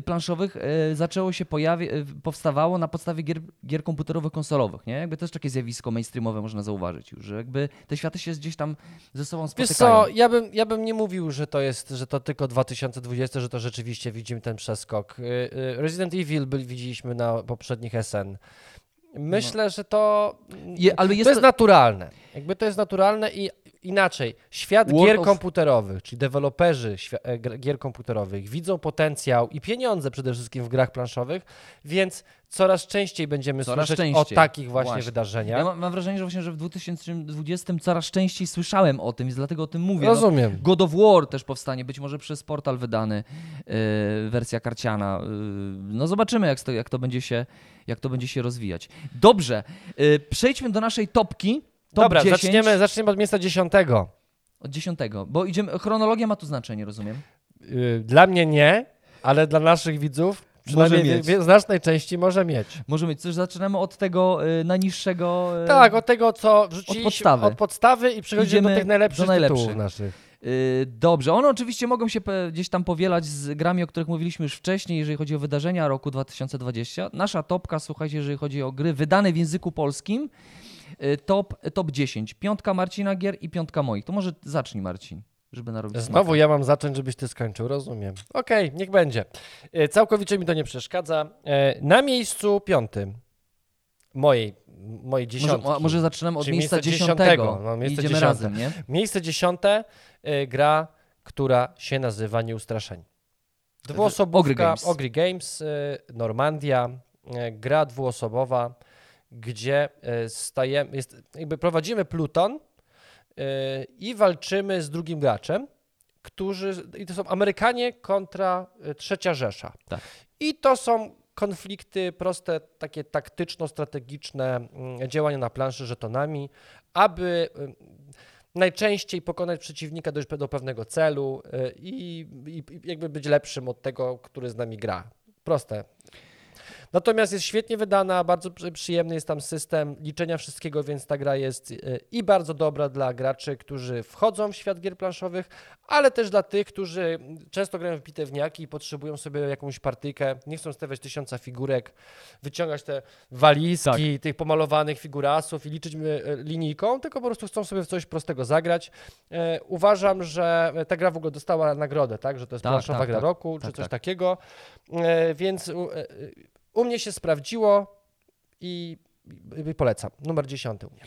planszowych e, zaczęło się pojawi- e, powstawało na podstawie gier, gier komputerowych, konsolowych, nie? Jakby też takie zjawisko mainstreamowe można zauważyć już, że jakby te światy się gdzieś tam ze sobą Wiesz spotykają. co, ja bym, ja bym nie mówił, że to jest, że to tylko 2020, że to rzeczywiście widzimy ten przeskok. Y, y, Resident Evil by, widzieliśmy na poprzednich SN. Myślę, że to, Je, ale jest to jest naturalne. Jakby to jest naturalne i inaczej. Świat World gier of- komputerowych, czyli deweloperzy e, gier komputerowych widzą potencjał i pieniądze przede wszystkim w grach planszowych, więc coraz częściej będziemy Coraz słyszeć częściej. o takich właśnie, Właśnie. wydarzeniach. Ja mam, mam wrażenie, że właśnie, że w 2020 coraz częściej słyszałem o tym, więc dlatego o tym mówię. No, Rozumiem. God of War też powstanie, być może przez portal wydany, yy, wersja karciana. Yy, no zobaczymy, jak to, jak, to będzie się, jak to będzie się rozwijać. Dobrze, yy, przejdźmy do naszej topki. Top Dobra, 10 zaczniemy, zaczniemy od miejsca dziesiątego. od 10, bo idziemy, chronologia ma tu znaczenie, rozumiem? Yy, Dla mnie nie, ale dla naszych widzów przynajmniej mieć. w, w znacznej części może mieć. Może mieć, coś zaczynamy od tego yy, najniższego. yy, Tak, od tego, co wrzuciliśmy podstawy. od podstawy i przechodzimy do tych najlepszych, do najlepszych. tytułów naszych. Yy, Dobrze, one oczywiście mogą się gdzieś tam powielać z grami, o których mówiliśmy już wcześniej, jeżeli chodzi o wydarzenia roku 2020. Nasza topka, słuchajcie, jeżeli chodzi o gry wydane w języku polskim, top, top 10. Piątka Marcina gier i piątka moich. To może zacznij Marcin, żeby narobić Znowu smaka. ja mam zacząć, żebyś ty skończył, rozumiem. Okej, niech będzie. E, Całkowicie mi to nie przeszkadza. E, Na miejscu piątym mojej, mojej dziesiątki. Może, może zaczynamy od miejsca miejsce dziesiątego dziesiątego. No, miejsce idziemy dziesiąte. razem, nie? Miejsce dziesiąte, e, gra, która się nazywa Nieustraszeni. Dwuosobówka, Ogry Games. Ogry Games, e, Normandia, e, gra dwuosobowa, gdzie e, stajemy, jest, jakby prowadzimy pluton e, i walczymy z drugim graczem, którzy, i to są Amerykanie kontra e, Trzecia Rzesza. Tak. I to są konflikty proste, takie taktyczno-strategiczne mm, działania na planszy żetonami, aby najczęściej pokonać przeciwnika dojść do pewnego celu i, i jakby być lepszym od tego, który z nami gra. Proste. Natomiast jest świetnie wydana, bardzo przy- przyjemny jest tam system liczenia wszystkiego, więc ta gra jest y, i bardzo dobra dla graczy, którzy wchodzą w świat gier planszowych, ale też dla tych, którzy często grają w bitewniaki i potrzebują sobie jakąś partyjkę, nie chcą stawiać tysiąca figurek, wyciągać te walizki tych pomalowanych figurasów i liczyć y, linijką, tylko po prostu chcą sobie w coś prostego zagrać. E, Uważam, że ta gra w ogóle dostała nagrodę, tak, że to jest Tak, planszowa tak, gra tak. roku, czy Tak, coś tak. takiego, E, więc u, mnie się sprawdziło i polecam. Numer 10 u mnie.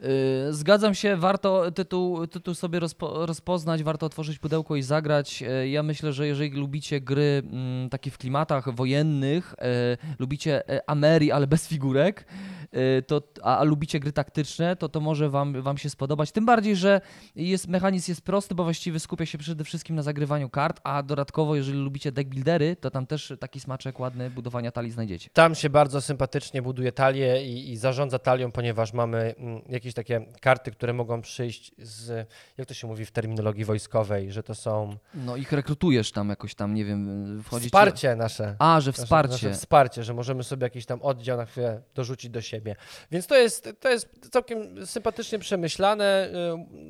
Yy, Zgadzam się, warto tytuł, tytuł sobie rozpo, rozpoznać, warto otworzyć pudełko i zagrać. Yy, Ja myślę, że jeżeli lubicie gry mm, takie w klimatach wojennych, yy, lubicie e, Ameri, ale bez figurek, yy, to, a, a lubicie gry taktyczne, to to może wam, wam się spodobać. Tym bardziej, że jest, mechanizm jest prosty, bo właściwie skupia się przede wszystkim na zagrywaniu kart, a dodatkowo, jeżeli lubicie deck buildery, to tam też taki smaczek ładny budowania talii znajdziecie. Tam się bardzo sympatycznie buduje talię i, i zarządza talią, ponieważ mamy mm, jakieś takie karty, które mogą przyjść z, jak to się mówi w terminologii wojskowej, że to są No ich rekrutujesz tam jakoś tam, nie wiem, wchodzić... wsparcie nasze. A, że Nasze- wsparcie. Nasze wsparcie, że możemy sobie jakiś tam oddział na chwilę dorzucić do siebie. Więc to jest, to jest całkiem sympatycznie przemyślane.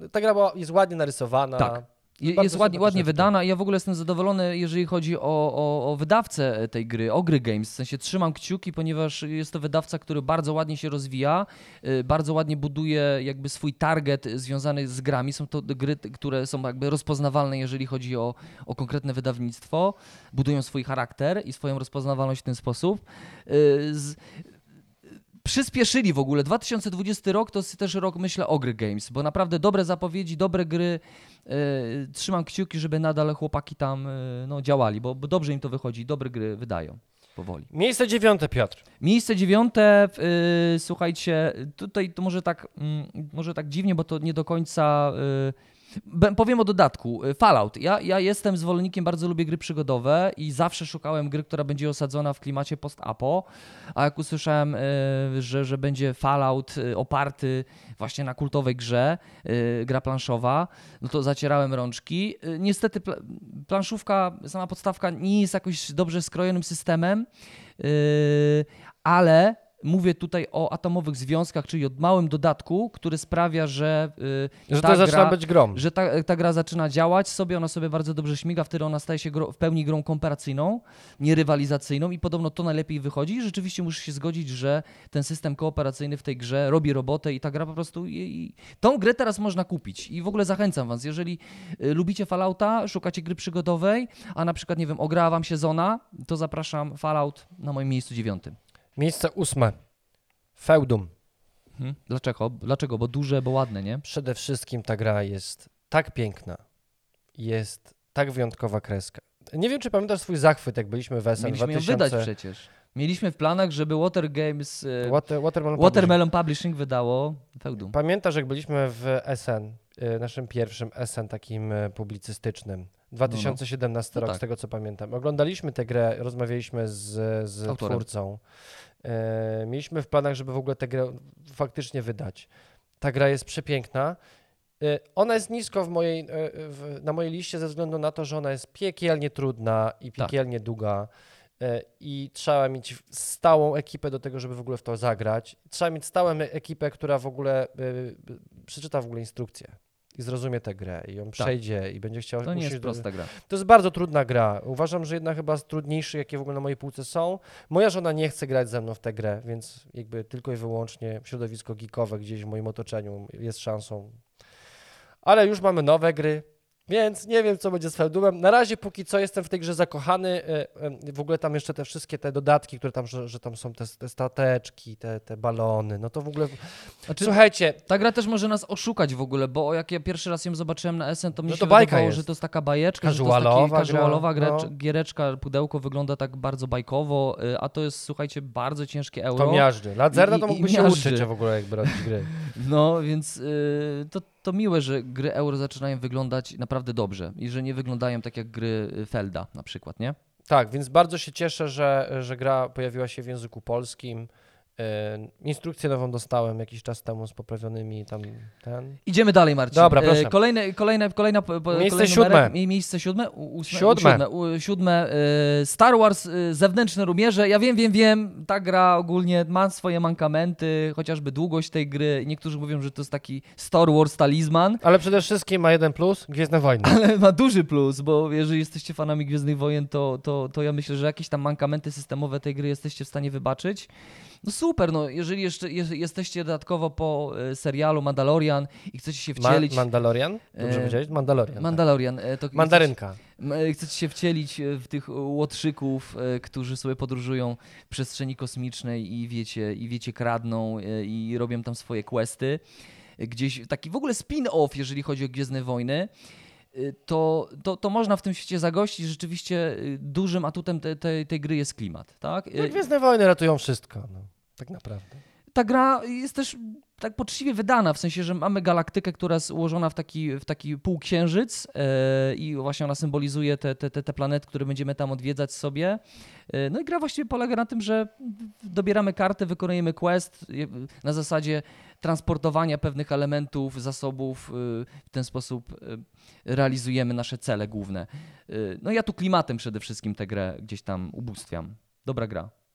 y, Ta gra była, jest ładnie narysowana. Tak. Je- Bardzo Jest ładnie, ładnie wydana i ja w ogóle jestem zadowolony, jeżeli chodzi o, o, o wydawcę tej gry, Ogry Games. W sensie trzymam kciuki, ponieważ jest to wydawca, który bardzo ładnie się rozwija, y, bardzo ładnie buduje jakby swój target związany z grami. Są to gry, które są jakby rozpoznawalne, jeżeli chodzi o, o konkretne wydawnictwo. Budują swój charakter i swoją rozpoznawalność w ten sposób. Y, Z, przyspieszyli w ogóle. 2020 rok to jest też rok, myślę, Ogry Games, bo naprawdę dobre zapowiedzi, dobre gry. Yy, trzymam kciuki, żeby nadal chłopaki tam yy, no, działali, bo, bo dobrze im to wychodzi, dobre gry wydają powoli. Miejsce dziewiąte, Piotr. Miejsce dziewiąte, yy, słuchajcie, tutaj to może tak, mm, może tak dziwnie, bo to nie do końca. Yy, Powiem o dodatku. Y, Fallout. Ja, ja jestem zwolennikiem, bardzo lubię gry przygodowe i zawsze szukałem gry, która będzie osadzona w klimacie post-apo. A jak usłyszałem, y, że, że będzie Fallout y, oparty właśnie na kultowej grze, gra planszowa, no to zacierałem rączki. Niestety pla- planszówka, sama podstawka nie jest jakoś dobrze skrojonym systemem, ale mówię tutaj o atomowych związkach, czyli o małym dodatku, który sprawia, że y, Że ta to zaczyna gra- być grom. że ta, ta gra zaczyna działać sobie, ona sobie bardzo dobrze śmiga, wtedy ona staje się gro, w pełni grą komparacyjną, nie rywalizacyjną i podobno to najlepiej wychodzi. I rzeczywiście muszę się zgodzić, że ten system kooperacyjny w tej grze robi robotę i ta gra po prostu... I, i, tą grę teraz można kupić i w ogóle zachęcam was, jeżeli y, lubicie Fallouta, szukacie gry przygodowej, a na przykład, nie wiem, ograła wam się zona, to zapraszam Fallout na moim miejscu dziewiątym. Miejsce ósme. Feudum. Mhm. Dlaczego? Dlaczego? Bo duże, bo ładne, nie? Przede wszystkim ta gra jest tak piękna. Jest tak wyjątkowa kreska. Nie wiem, czy pamiętasz swój zachwyt, jak byliśmy w SN Mieliśmy ją 2000. wydać przecież. Mieliśmy w planach, żeby Water Games... y, Water, Watermelon Watermelon Publishing wydało Feudum. Pamiętasz, jak byliśmy w SN, y, naszym pierwszym SN takim y, publicystycznym. 2017 No rok, tak. z tego co pamiętam. Oglądaliśmy tę grę, rozmawialiśmy z, z Autorem. twórcą. E, mieliśmy w planach, żeby w ogóle tę grę faktycznie wydać. Ta gra jest przepiękna. E, ona jest nisko w mojej, e, w, na mojej liście ze względu na to, że ona jest piekielnie trudna i Tak. piekielnie długa. E, I trzeba mieć stałą ekipę do tego, żeby w ogóle w to zagrać. Trzeba mieć stałą ekipę, która w ogóle e, przeczyta w ogóle instrukcję i zrozumie tę grę i ją przejdzie i będzie chciał To nie jest do- prosta gra. to jest bardzo trudna gra. Uważam, że jedna chyba z trudniejszych, jakie w ogóle na mojej półce są. Moja żona nie chce grać ze mną w tę grę, więc jakby tylko i wyłącznie środowisko geekowe gdzieś w moim otoczeniu jest szansą. Ale już mamy nowe gry, więc nie wiem, co będzie z Feldumem. Na razie póki co jestem w tej grze zakochany. E, e, W ogóle tam jeszcze te wszystkie te dodatki, które tam, że, że tam są te, te stateczki, te, te balony, no to w ogóle... Znaczy, Słuchajcie, ta gra też może nas oszukać w ogóle, bo jak ja pierwszy raz ją zobaczyłem na SN, to mi No się bajka wydawało, jest. że to jest taka bajeczka, że to Casualowa jest taki gra, casualowa no. giereczka, pudełko wygląda tak bardzo bajkowo, y, a to jest, słuchajcie, bardzo ciężkie euro. to miażdży. Ladzerna to mógłby się uczyć w ogóle, jakby robić gry. No, więc y, to, to miłe, że gry euro zaczynają wyglądać naprawdę dobrze i że nie wyglądają tak jak gry y, Felda na przykład, nie? Tak, więc bardzo się cieszę, że, że gra pojawiła się w języku polskim. E, Instrukcję nową dostałem jakiś czas temu z poprawionymi tam ten. Idziemy dalej, Marcin. Dobra, E, proszę. Kolejne, kolejne, kolejna, Miejsce siódme. Miejsce siódme? Ósme, Siódme. Siódme, siódme e, Star Wars Zewnętrzne Rumierze. Ja wiem, wiem, wiem, ta gra ogólnie ma swoje mankamenty, chociażby długość tej gry. Niektórzy mówią, że to jest taki Star Wars talizman, Ale przede wszystkim ma jeden plus, Gwiezdne Wojny. ale ma duży plus, bo jeżeli jesteście fanami Gwiezdnych Wojen, to, to, to ja myślę, że jakieś tam mankamenty systemowe tej gry jesteście w stanie wybaczyć. No super, no jeżeli jeszcze je, jesteście dodatkowo po e, serialu Mandalorian i chcecie się Ma wcielić... Mandalorian? Dobrze E, powiedziałeś? Mandalorian. tak. Mandalorian. To Mandarynka. M- e, Chcecie się wcielić w tych łotrzyków, którzy sobie podróżują w przestrzeni kosmicznej i wiecie, i wiecie, kradną i robią tam swoje questy. Gdzieś taki w ogóle spin-off, jeżeli chodzi o Gwiezdne Wojny. E, To, to, to można w tym świecie zagościć. Rzeczywiście e, dużym atutem te, te, tej gry jest klimat. Tak? No, Gwiezdne wojny ratują wszystko, no, tak naprawdę. Ta gra jest też tak poczciwie wydana, w sensie, że mamy galaktykę, która jest ułożona w taki, w taki półksiężyc e, i właśnie ona symbolizuje te, te, te, te planety, które będziemy tam odwiedzać sobie. E, no i gra właściwie polega na tym, że dobieramy kartę, wykonujemy quest e, na zasadzie transportowania pewnych elementów, zasobów. e, W ten sposób realizujemy nasze cele główne. No ja tu klimatem przede wszystkim tę grę gdzieś tam ubóstwiam. Dobra gra.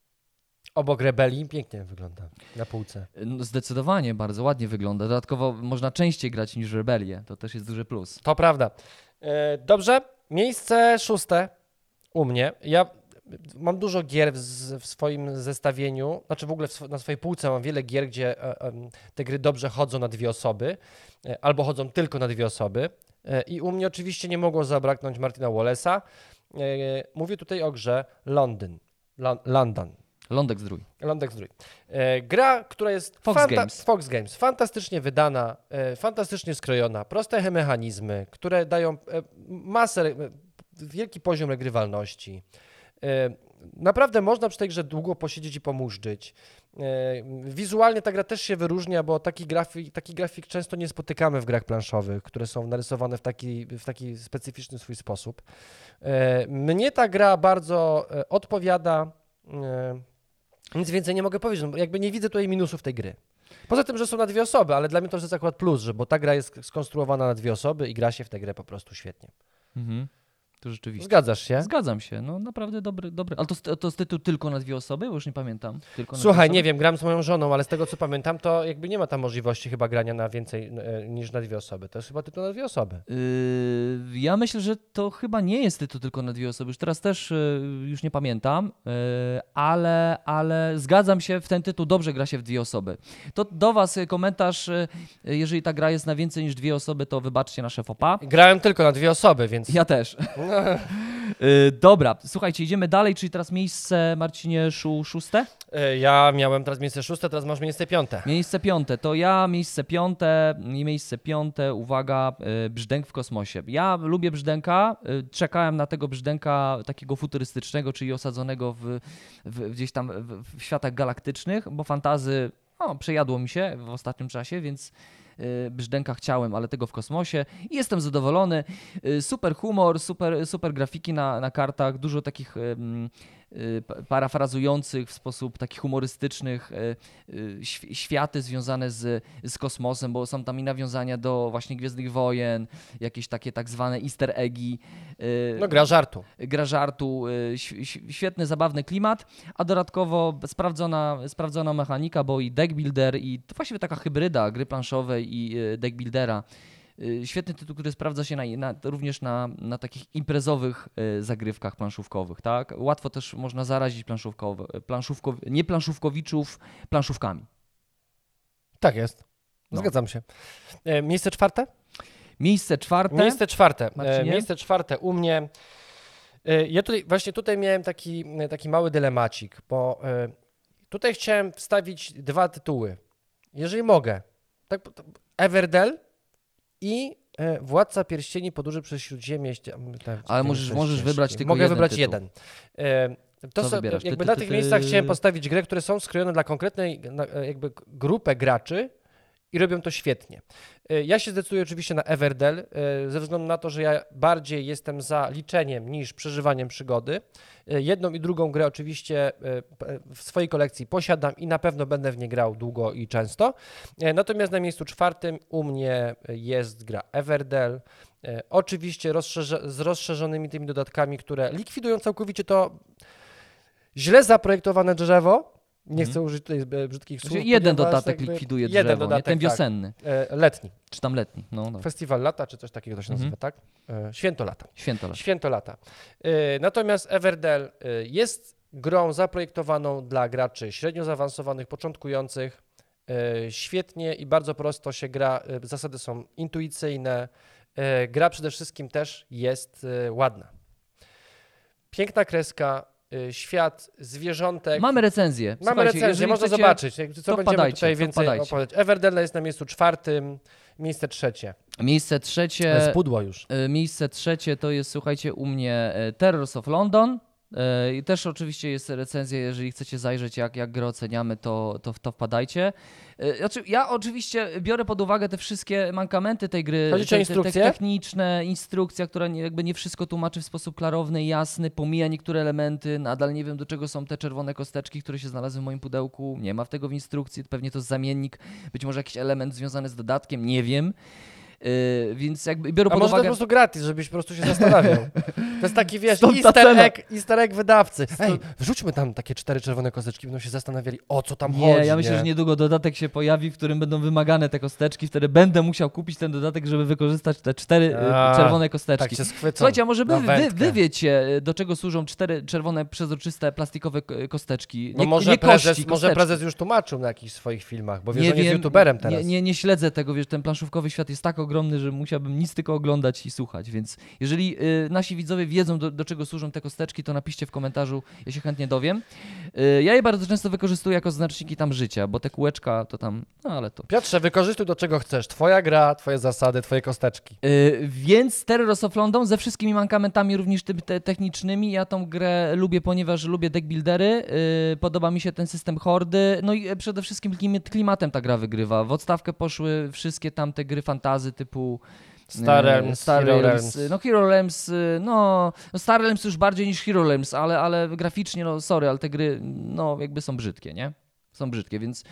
Obok rebelii pięknie wygląda na półce. No, zdecydowanie bardzo ładnie wygląda. Dodatkowo można częściej grać niż Rebelię. To też jest duży plus. To prawda. E, Dobrze, miejsce szóste u mnie. Ja mam dużo gier w, w swoim zestawieniu, znaczy w ogóle w na swojej półce mam wiele gier, gdzie e, em, te gry dobrze chodzą na dwie osoby, e, albo chodzą tylko na dwie osoby. E, I u mnie oczywiście nie mogło zabraknąć Martina Wallace'a. E, Mówię tutaj o grze Londyn. Lon- London. Lądek zdrój. Lądek Zdrój. E, gra, która jest Fox Games. Fox Games. Fantastycznie wydana, e, fantastycznie skrojona, proste mechanizmy, które dają e, masę, e, wielki poziom regrywalności. E, naprawdę można przy tej grze długo posiedzieć i pomóżdżyć. E, wizualnie ta gra też się wyróżnia, bo taki grafik, taki grafik często nie spotykamy w grach planszowych, które są narysowane w taki, w taki specyficzny swój sposób. Mnie ta gra bardzo odpowiada. Nic więcej nie mogę powiedzieć, no, jakby nie widzę tutaj minusów tej gry. Poza tym, że są na dwie osoby, ale dla mnie to jest akurat plus, że bo ta gra jest skonstruowana na dwie osoby i gra się w tę grę po prostu świetnie. Mhm. To rzeczywiście. Zgadzasz się? Zgadzam się. No naprawdę dobry. dobry. Ale to, jest- to jest tytuł tylko na dwie osoby? Bo już nie pamiętam. Tylko Słuchaj, nie wiem, gram z moją żoną, ale z tego co pamiętam, to jakby nie ma tam możliwości chyba grania na więcej e, niż na dwie osoby. To jest chyba tytuł na dwie osoby. Yy, ja myślę, że to chyba nie jest tytuł tylko na dwie osoby. Już teraz też yy, już nie pamiętam, yy, ale, ale zgadzam się, w ten tytuł dobrze gra się w dwie osoby. To do Was komentarz, jeżeli ta gra jest na więcej niż dwie osoby, to wybaczcie nasze fopa. Grałem tylko na dwie osoby, więc Ja też. Yy, dobra, słuchajcie, idziemy dalej, czyli teraz miejsce, Marcinie, szó, szóste? e, ja miałem teraz miejsce szóste, teraz masz miejsce piąte. Miejsce piąte, to ja, miejsce piąte i miejsce piąte, uwaga, y, brzdęk w kosmosie. Ja lubię brzdęka, y, czekałem na tego brzdęka takiego futurystycznego, czyli osadzonego w, w, gdzieś tam w, w światach galaktycznych, bo fantazy o, przejadło mi się w ostatnim czasie, więc y, brzdęka chciałem, ale tego w kosmosie jestem zadowolony. Y, Super humor, super, super grafiki na, na kartach, dużo takich parafrazujących w sposób taki humorystycznych y, y, świ- światy związane z, z kosmosem, bo są tam i nawiązania do właśnie Gwiezdnych Wojen, jakieś takie tak zwane easter eggi. y, No gra żartu. gra żartu, y, świetny, zabawny klimat, a dodatkowo sprawdzona, sprawdzona mechanika, bo i deck builder i to właściwie taka hybryda gry planszowej i y, deck buildera. Y, Świetny tytuł, który sprawdza się na, na, również na, na takich imprezowych y, zagrywkach planszówkowych, tak? Łatwo też można zarazić planszówkowe, planszówkow, nie planszówkowiczów planszówkami. Tak jest. No. Zgadzam się. E, miejsce czwarte? Miejsce czwarte. Miejsce czwarte. E, Marcinie? miejsce czwarte u mnie. E, ja tutaj, właśnie tutaj miałem taki, taki mały dylemacik, bo tutaj chciałem wstawić dwa tytuły. Jeżeli mogę. Tak, Everdell i e, Władca Pierścieni podróży przez Śródziemie. Ale możesz- możesz wybrać tylko Mogę jeden wybrać tytuł. jeden. E, to są, wybierasz? Ty, jakby ty, na ty, tych ty. miejscach chciałem postawić grę, które są skrojone dla konkretnej e, jakby g- grupę graczy i robią to świetnie. E, Ja się zdecyduję oczywiście na Everdell, e, ze względu na to, że ja bardziej jestem za liczeniem niż przeżywaniem przygody. E, Jedną i drugą grę oczywiście w swojej kolekcji posiadam i na pewno będę w nie grał długo i często. Natomiast na miejscu czwartym u mnie jest gra Everdell. E, Oczywiście rozszerze, z rozszerzonymi tymi dodatkami, które likwidują całkowicie to źle zaprojektowane drzewo. Nie chcę użyć tutaj brzydkich słów. Znaczy, jeden dodatek likwiduje jeden drzewo, nie? dodatek, ten tak. wiosenny, E, letni. czy tam letni. No, dobra. Festiwal lata, czy coś takiego to się Mhm. nazywa, tak? E, Święto lata. Święto lat. Święto lata. E, Natomiast Everdell jest grą zaprojektowaną dla graczy średnio zaawansowanych, początkujących. Świetnie i bardzo prosto się gra. Zasady są intuicyjne. Gra przede wszystkim też jest ładna. Piękna kreska, świat, zwierzątek. Mamy recenzję. Mamy Słuchajcie, recenzję, jeżeli można chcecie- zobaczyć, co to będziemy tutaj to więcej opowiadać. Everdell jest na miejscu czwartym, miejsce trzecie. Miejsce trzecie. Spudło już. E, Miejsce trzecie to jest, słuchajcie, u mnie e, Terrors of London. E, I też oczywiście jest recenzja, jeżeli chcecie zajrzeć, jak, jak grę oceniamy, to, to, to wpadajcie. E, Znaczy, ja oczywiście biorę pod uwagę te wszystkie mankamenty tej gry. Te, te, te techniczne, instrukcja, która nie, jakby nie wszystko tłumaczy w sposób klarowny jasny, pomija niektóre elementy, nadal nie wiem do czego są te czerwone kosteczki, które się znalazły w moim pudełku, nie ma w tego w instrukcji, pewnie to jest zamiennik, być może jakiś element związany z dodatkiem, nie wiem. E, Więc jakby biorę A pod może to po prostu gratis, żebyś po prostu się zastanawiał. To jest taki, wiesz, Stąd easter egg, easter egg wydawcy. Ej, wrzućmy tam takie cztery czerwone kosteczki, będą się zastanawiali, o co tam Nie, chodzi. ja myślę, że niedługo dodatek się pojawi, w którym będą wymagane te kosteczki. Wtedy będę musiał kupić ten dodatek, żeby wykorzystać te cztery y, A, czerwone Tak kosteczki. się schwycą. Słuchajcie, a może wy, wy, wy wiecie, y, do czego służą cztery czerwone, przezroczyste, plastikowe kosteczki? No Nie, może, nie prezes, kości, może prezes już tłumaczył na jakichś swoich filmach, bo wiesz, że on jest youtuberem teraz. Nie, nie, nie śledzę tego, wiesz, ten planszówkowy świat jest tak ogromny, że musiałbym nic tylko oglądać i słuchać, więc jeżeli y, nasi widzowie wiedzą, do, do czego służą te kosteczki, to napiszcie w komentarzu, ja się chętnie dowiem. Y, ja je bardzo często wykorzystuję jako znaczniki tam życia, bo te kółeczka to tam, no ale to Piotrze, wykorzystuj do czego chcesz. Twoja gra, twoje zasady, twoje kosteczki. Yy, więc Terrors of London ze wszystkimi mankamentami również tymi te technicznymi. Ja tą grę lubię, ponieważ lubię deckbuildery. Yy, podoba mi się ten system hordy. No i przede wszystkim klim- klimatem ta gra wygrywa. W odstawkę poszły wszystkie tam te gry fantazy typu Star e, Realms, Star Hero Realms. No Hero Realms, y, no, no Star Realms już bardziej niż Hero Realms, ale, ale graficznie, no sorry, ale te gry, no jakby są brzydkie, nie? Są brzydkie, więc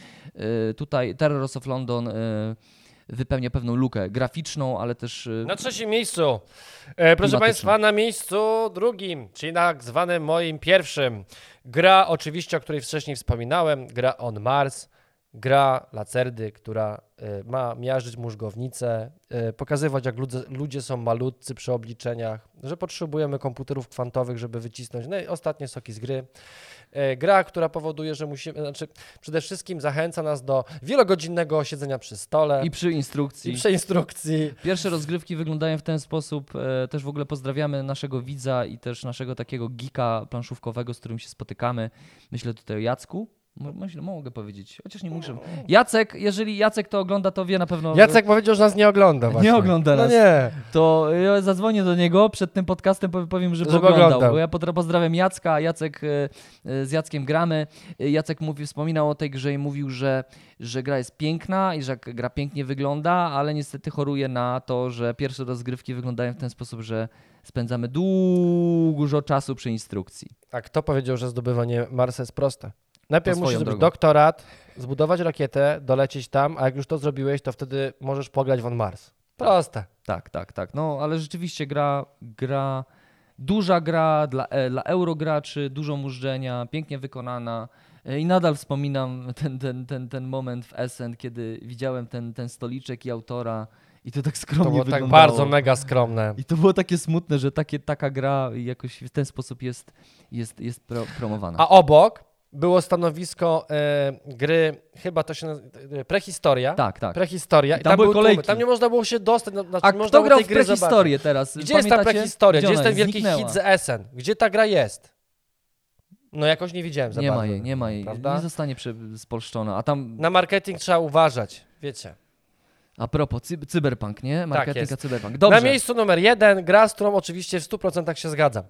y, tutaj Terrors of London y, wypełnia pewną lukę graficzną, ale też y, Na trzecim miejscu, e, proszę. Państwa, na miejscu drugim, czyli tak zwanym moim pierwszym, gra oczywiście, o której wcześniej wspominałem, gra On Mars, gra Lacerdy, która e, ma miażdżyć móżgownicę, e, pokazywać jak ludzie, ludzie są malutcy przy obliczeniach, że potrzebujemy komputerów kwantowych, żeby wycisnąć no i ostatnie soki z gry. E, Gra, która powoduje, że musimy, znaczy przede wszystkim zachęca nas do wielogodzinnego siedzenia przy stole i przy instrukcji. i przy instrukcji. Pierwsze rozgrywki wyglądają w ten sposób. E, też w ogóle pozdrawiamy naszego widza i też naszego takiego geeka planszówkowego, z którym się spotykamy. Myślę tutaj o Jacku. Myślę, mogę powiedzieć, chociaż nie muszę. Jacek, jeżeli Jacek to ogląda, to wie na pewno. Jacek powiedział, że nas nie ogląda właśnie. Nie ogląda No nas. nie. To ja zadzwonię do niego przed tym podcastem, powie- powiem, żeby, Żeby oglądał. oglądał. Bo ja pozdrawiam Jacka, Jacek e, e, z Jackiem gramy. Jacek mówi, wspominał o tej grze i mówił, że, że gra jest piękna i że gra pięknie wygląda, ale niestety choruje na to, że pierwsze rozgrywki wyglądają w ten sposób, że spędzamy dużo czasu przy instrukcji. A kto powiedział, że zdobywanie Marsa jest proste? Najpierw musisz zrobić drogą. doktorat, zbudować rakietę, dolecieć tam, a jak już to zrobiłeś, to wtedy możesz pograć w Mars. Proste. Tak, tak, tak. No, ale rzeczywiście gra, gra duża gra dla, e, dla eurograczy, dużo mużdżenia, pięknie wykonana. E, I nadal wspominam ten, ten, ten, ten moment w Essen, kiedy widziałem ten, ten stoliczek i autora i to tak skromnie To było tak bardzo mega skromne. I to było takie smutne, że takie, taka gra jakoś w ten sposób jest, jest, jest pro, promowana. A obok było stanowisko e, gry, chyba to się nazywa, e, prehistoria. tak, tak. Prehistoria. I tam były były tłumy. kolejki. Tam nie można było się dostać. No, znaczy A nie można kto grał tej w gry zobaczyć. prehistorię teraz? Gdzie jest ta Pamiętacie? prehistoria? Gdzie jest ona ten wielki Zniknęła. hit z Essen? Gdzie ta gra jest? No jakoś nie widziałem za Nie ma bardzo. jej, nie ma jej. Prawda? Nie zostanie spolszczona. A tam Na marketing trzeba uważać, wiecie. A propos, cy cyberpunk, nie? Marketing jest. a cyberpunk. Dobrze. Na miejscu numer jeden gra, z którą oczywiście w 100% się zgadzam.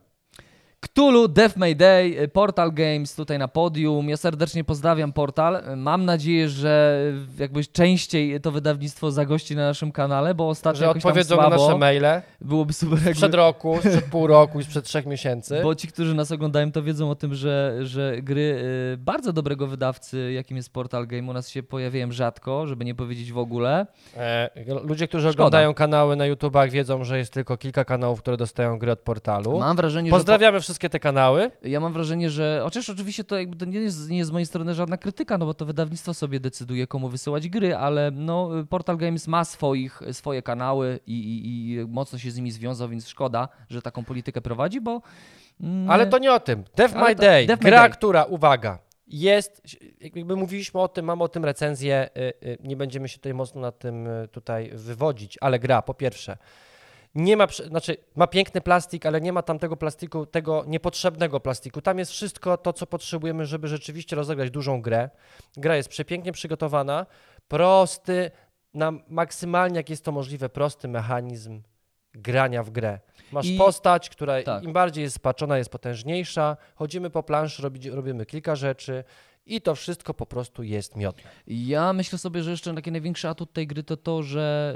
Cthulhu, Death May Day, y, Portal Games tutaj na podium. Ja serdecznie pozdrawiam Portal. Mam nadzieję, że jakbyś częściej to wydawnictwo zagości na naszym kanale, bo ostatnio Że jakoś tam odpowiedzą na nasze maile Byłoby super jakby... sprzed roku, sprzed pół roku i sprzed trzech miesięcy. Bo ci, którzy nas oglądają, to wiedzą o tym, że, że gry y, bardzo dobrego wydawcy, jakim jest Portal Game, u nas się pojawiają rzadko, żeby nie powiedzieć w ogóle. E, ludzie, którzy Szkoda. oglądają kanały na YouTubach wiedzą, że jest tylko kilka kanałów, które dostają gry od portalu. Mam wrażenie, Pozdrawiamy wszystkie te kanały. Ja mam wrażenie, że... Chociaż oczywiście to, jakby to nie, jest, nie jest z mojej strony żadna krytyka, no bo to wydawnictwo sobie decyduje, komu wysyłać gry, ale no, Portal Games ma swoich, swoje kanały i, i, i mocno się z nimi związał, więc szkoda, że taką politykę prowadzi, bo... mm, Ale to nie o tym. Death My to- Day, Death My gra, Day. która, uwaga, jest, jakby mówiliśmy o tym, mamy o tym recenzję, y, y, nie będziemy się tutaj mocno na tym y, tutaj wywodzić, ale gra, po pierwsze, Nie ma, znaczy ma piękny plastik, ale nie ma tam tego plastiku, tego niepotrzebnego plastiku. Tam jest wszystko to, co potrzebujemy, żeby rzeczywiście rozegrać dużą grę. Gra jest przepięknie przygotowana, prosty, na maksymalnie jak jest to możliwe, prosty mechanizm grania w grę. Masz I- postać, która tak. im bardziej jest spaczona, jest potężniejsza. Chodzimy po planszy, robimy kilka rzeczy i to wszystko po prostu jest miodne. Ja myślę sobie, że jeszcze taki największy atut tej gry to to, że...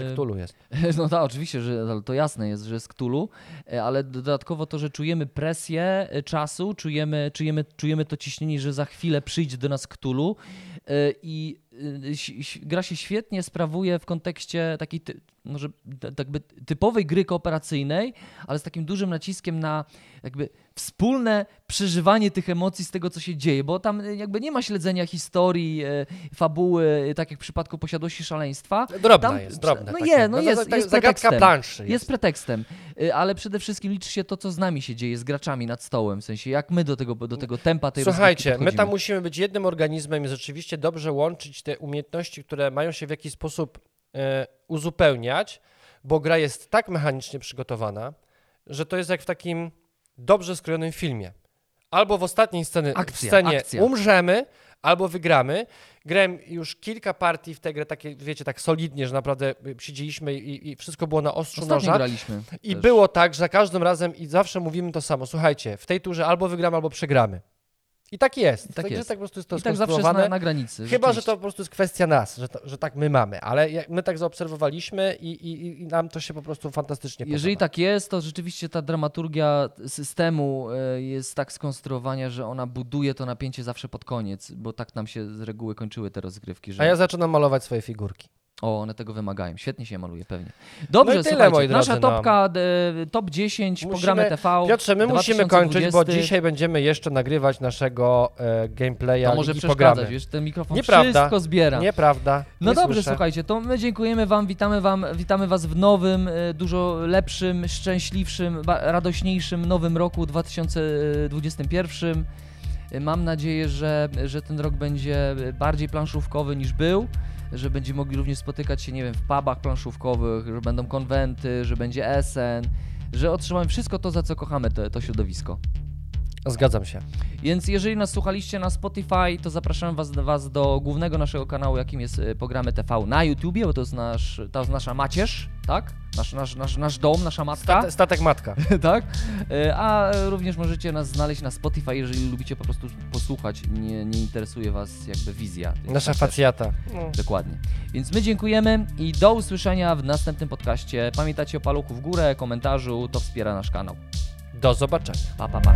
yy, Że Cthulhu jest. No tak, oczywiście, że to jasne jest, że jest Cthulhu, e, ale dodatkowo to, że czujemy presję e, czasu, czujemy, czujemy, czujemy to ciśnienie, że za chwilę przyjdzie do nas Cthulhu e, i gra się świetnie sprawuje w kontekście takiej ty, może t- tak by typowej gry kooperacyjnej, ale z takim dużym naciskiem na jakby wspólne przeżywanie tych emocji z tego, co się dzieje, bo tam e, jakby nie ma śledzenia historii, e, fabuły, e, tak jak w przypadku Posiadłości Szaleństwa, Drobna Tam- jest, drobna. no je, no to- jest- jest Zagadka pretekstem. planszy jest. jest pretekstem, y, ale przede wszystkim liczy się to, co z nami się dzieje, z graczami nad stołem, w sensie jak my do tego, do tego tempa tej Słuchajcie, my tam musimy być jednym organizmem i rzeczywiście dobrze łączyć te umiejętności, które mają się w jakiś sposób e, uzupełniać, bo gra jest tak mechanicznie przygotowana, że to jest jak w takim dobrze skrojonym filmie. Albo w ostatniej sceny, w Akcja, scenie akcja. umrzemy, albo wygramy. Grałem już kilka partii w tę grę, takie, wiecie, tak solidnie, że naprawdę y, siedzieliśmy i, i wszystko było na ostrzu Ostatnio noża. graliśmy. I też. było tak, że za każdym razem i zawsze mówimy to samo. Słuchajcie, w tej turze albo wygramy, albo przegramy. I tak jest. tak tak jest. jest. Tak po prostu jest to I tak zawsze jest na, na granicy. Chyba, że to po prostu jest kwestia nas, że, to, że tak my mamy, ale my tak zaobserwowaliśmy i, i, i nam to się po prostu fantastycznie Jeżeli podoba. tak jest, to rzeczywiście ta dramaturgia systemu e, jest tak skonstruowana, że ona buduje to napięcie zawsze pod koniec, bo tak nam się z reguły kończyły te rozgrywki, że A ja zaczynam malować swoje figurki. O, one tego wymagają. Świetnie się maluje pewnie. Dobrze, No tyle, moi nasza drodzy, no. topka, e, top 10, Musimy- programy TV. Piotrze, my musimy kończyć, bo 2020. dzisiaj będziemy jeszcze nagrywać naszego e, gameplaya To może Ligi przeszkadzać, Programy. wiesz, ten mikrofon Nieprawda. wszystko zbiera. Nieprawda. No nie dobrze, słyszę. słuchajcie, to my dziękujemy Wam, witamy Wam, witamy Was w nowym, e, dużo lepszym, szczęśliwszym, radośniejszym nowym roku 2021. E, Mam nadzieję, że, że ten rok będzie bardziej planszówkowy niż był, że będziemy mogli również spotykać się, nie wiem, w pubach planszówkowych, że będą konwenty, że będzie SN, że otrzymamy wszystko to, za co kochamy to, to środowisko. Zgadzam się. Więc jeżeli nas słuchaliście na Spotify, to zapraszam was, was do głównego naszego kanału, jakim jest e, Programy TV na YouTubie, bo to jest, nasz, to jest nasza macierz, tak? Nasz, nasz, nasz, nasz dom, nasza matka, Stat, statek matka. tak? E, A również możecie nas znaleźć na Spotify, jeżeli lubicie po prostu posłuchać, nie, nie interesuje was jakby wizja. Nasza facjata. No. Dokładnie. Więc my dziękujemy i do usłyszenia w następnym podcaście. Pamiętajcie o paluchu w górę, komentarzu, to wspiera nasz kanał. Do zobaczenia. Pa, pa, pa.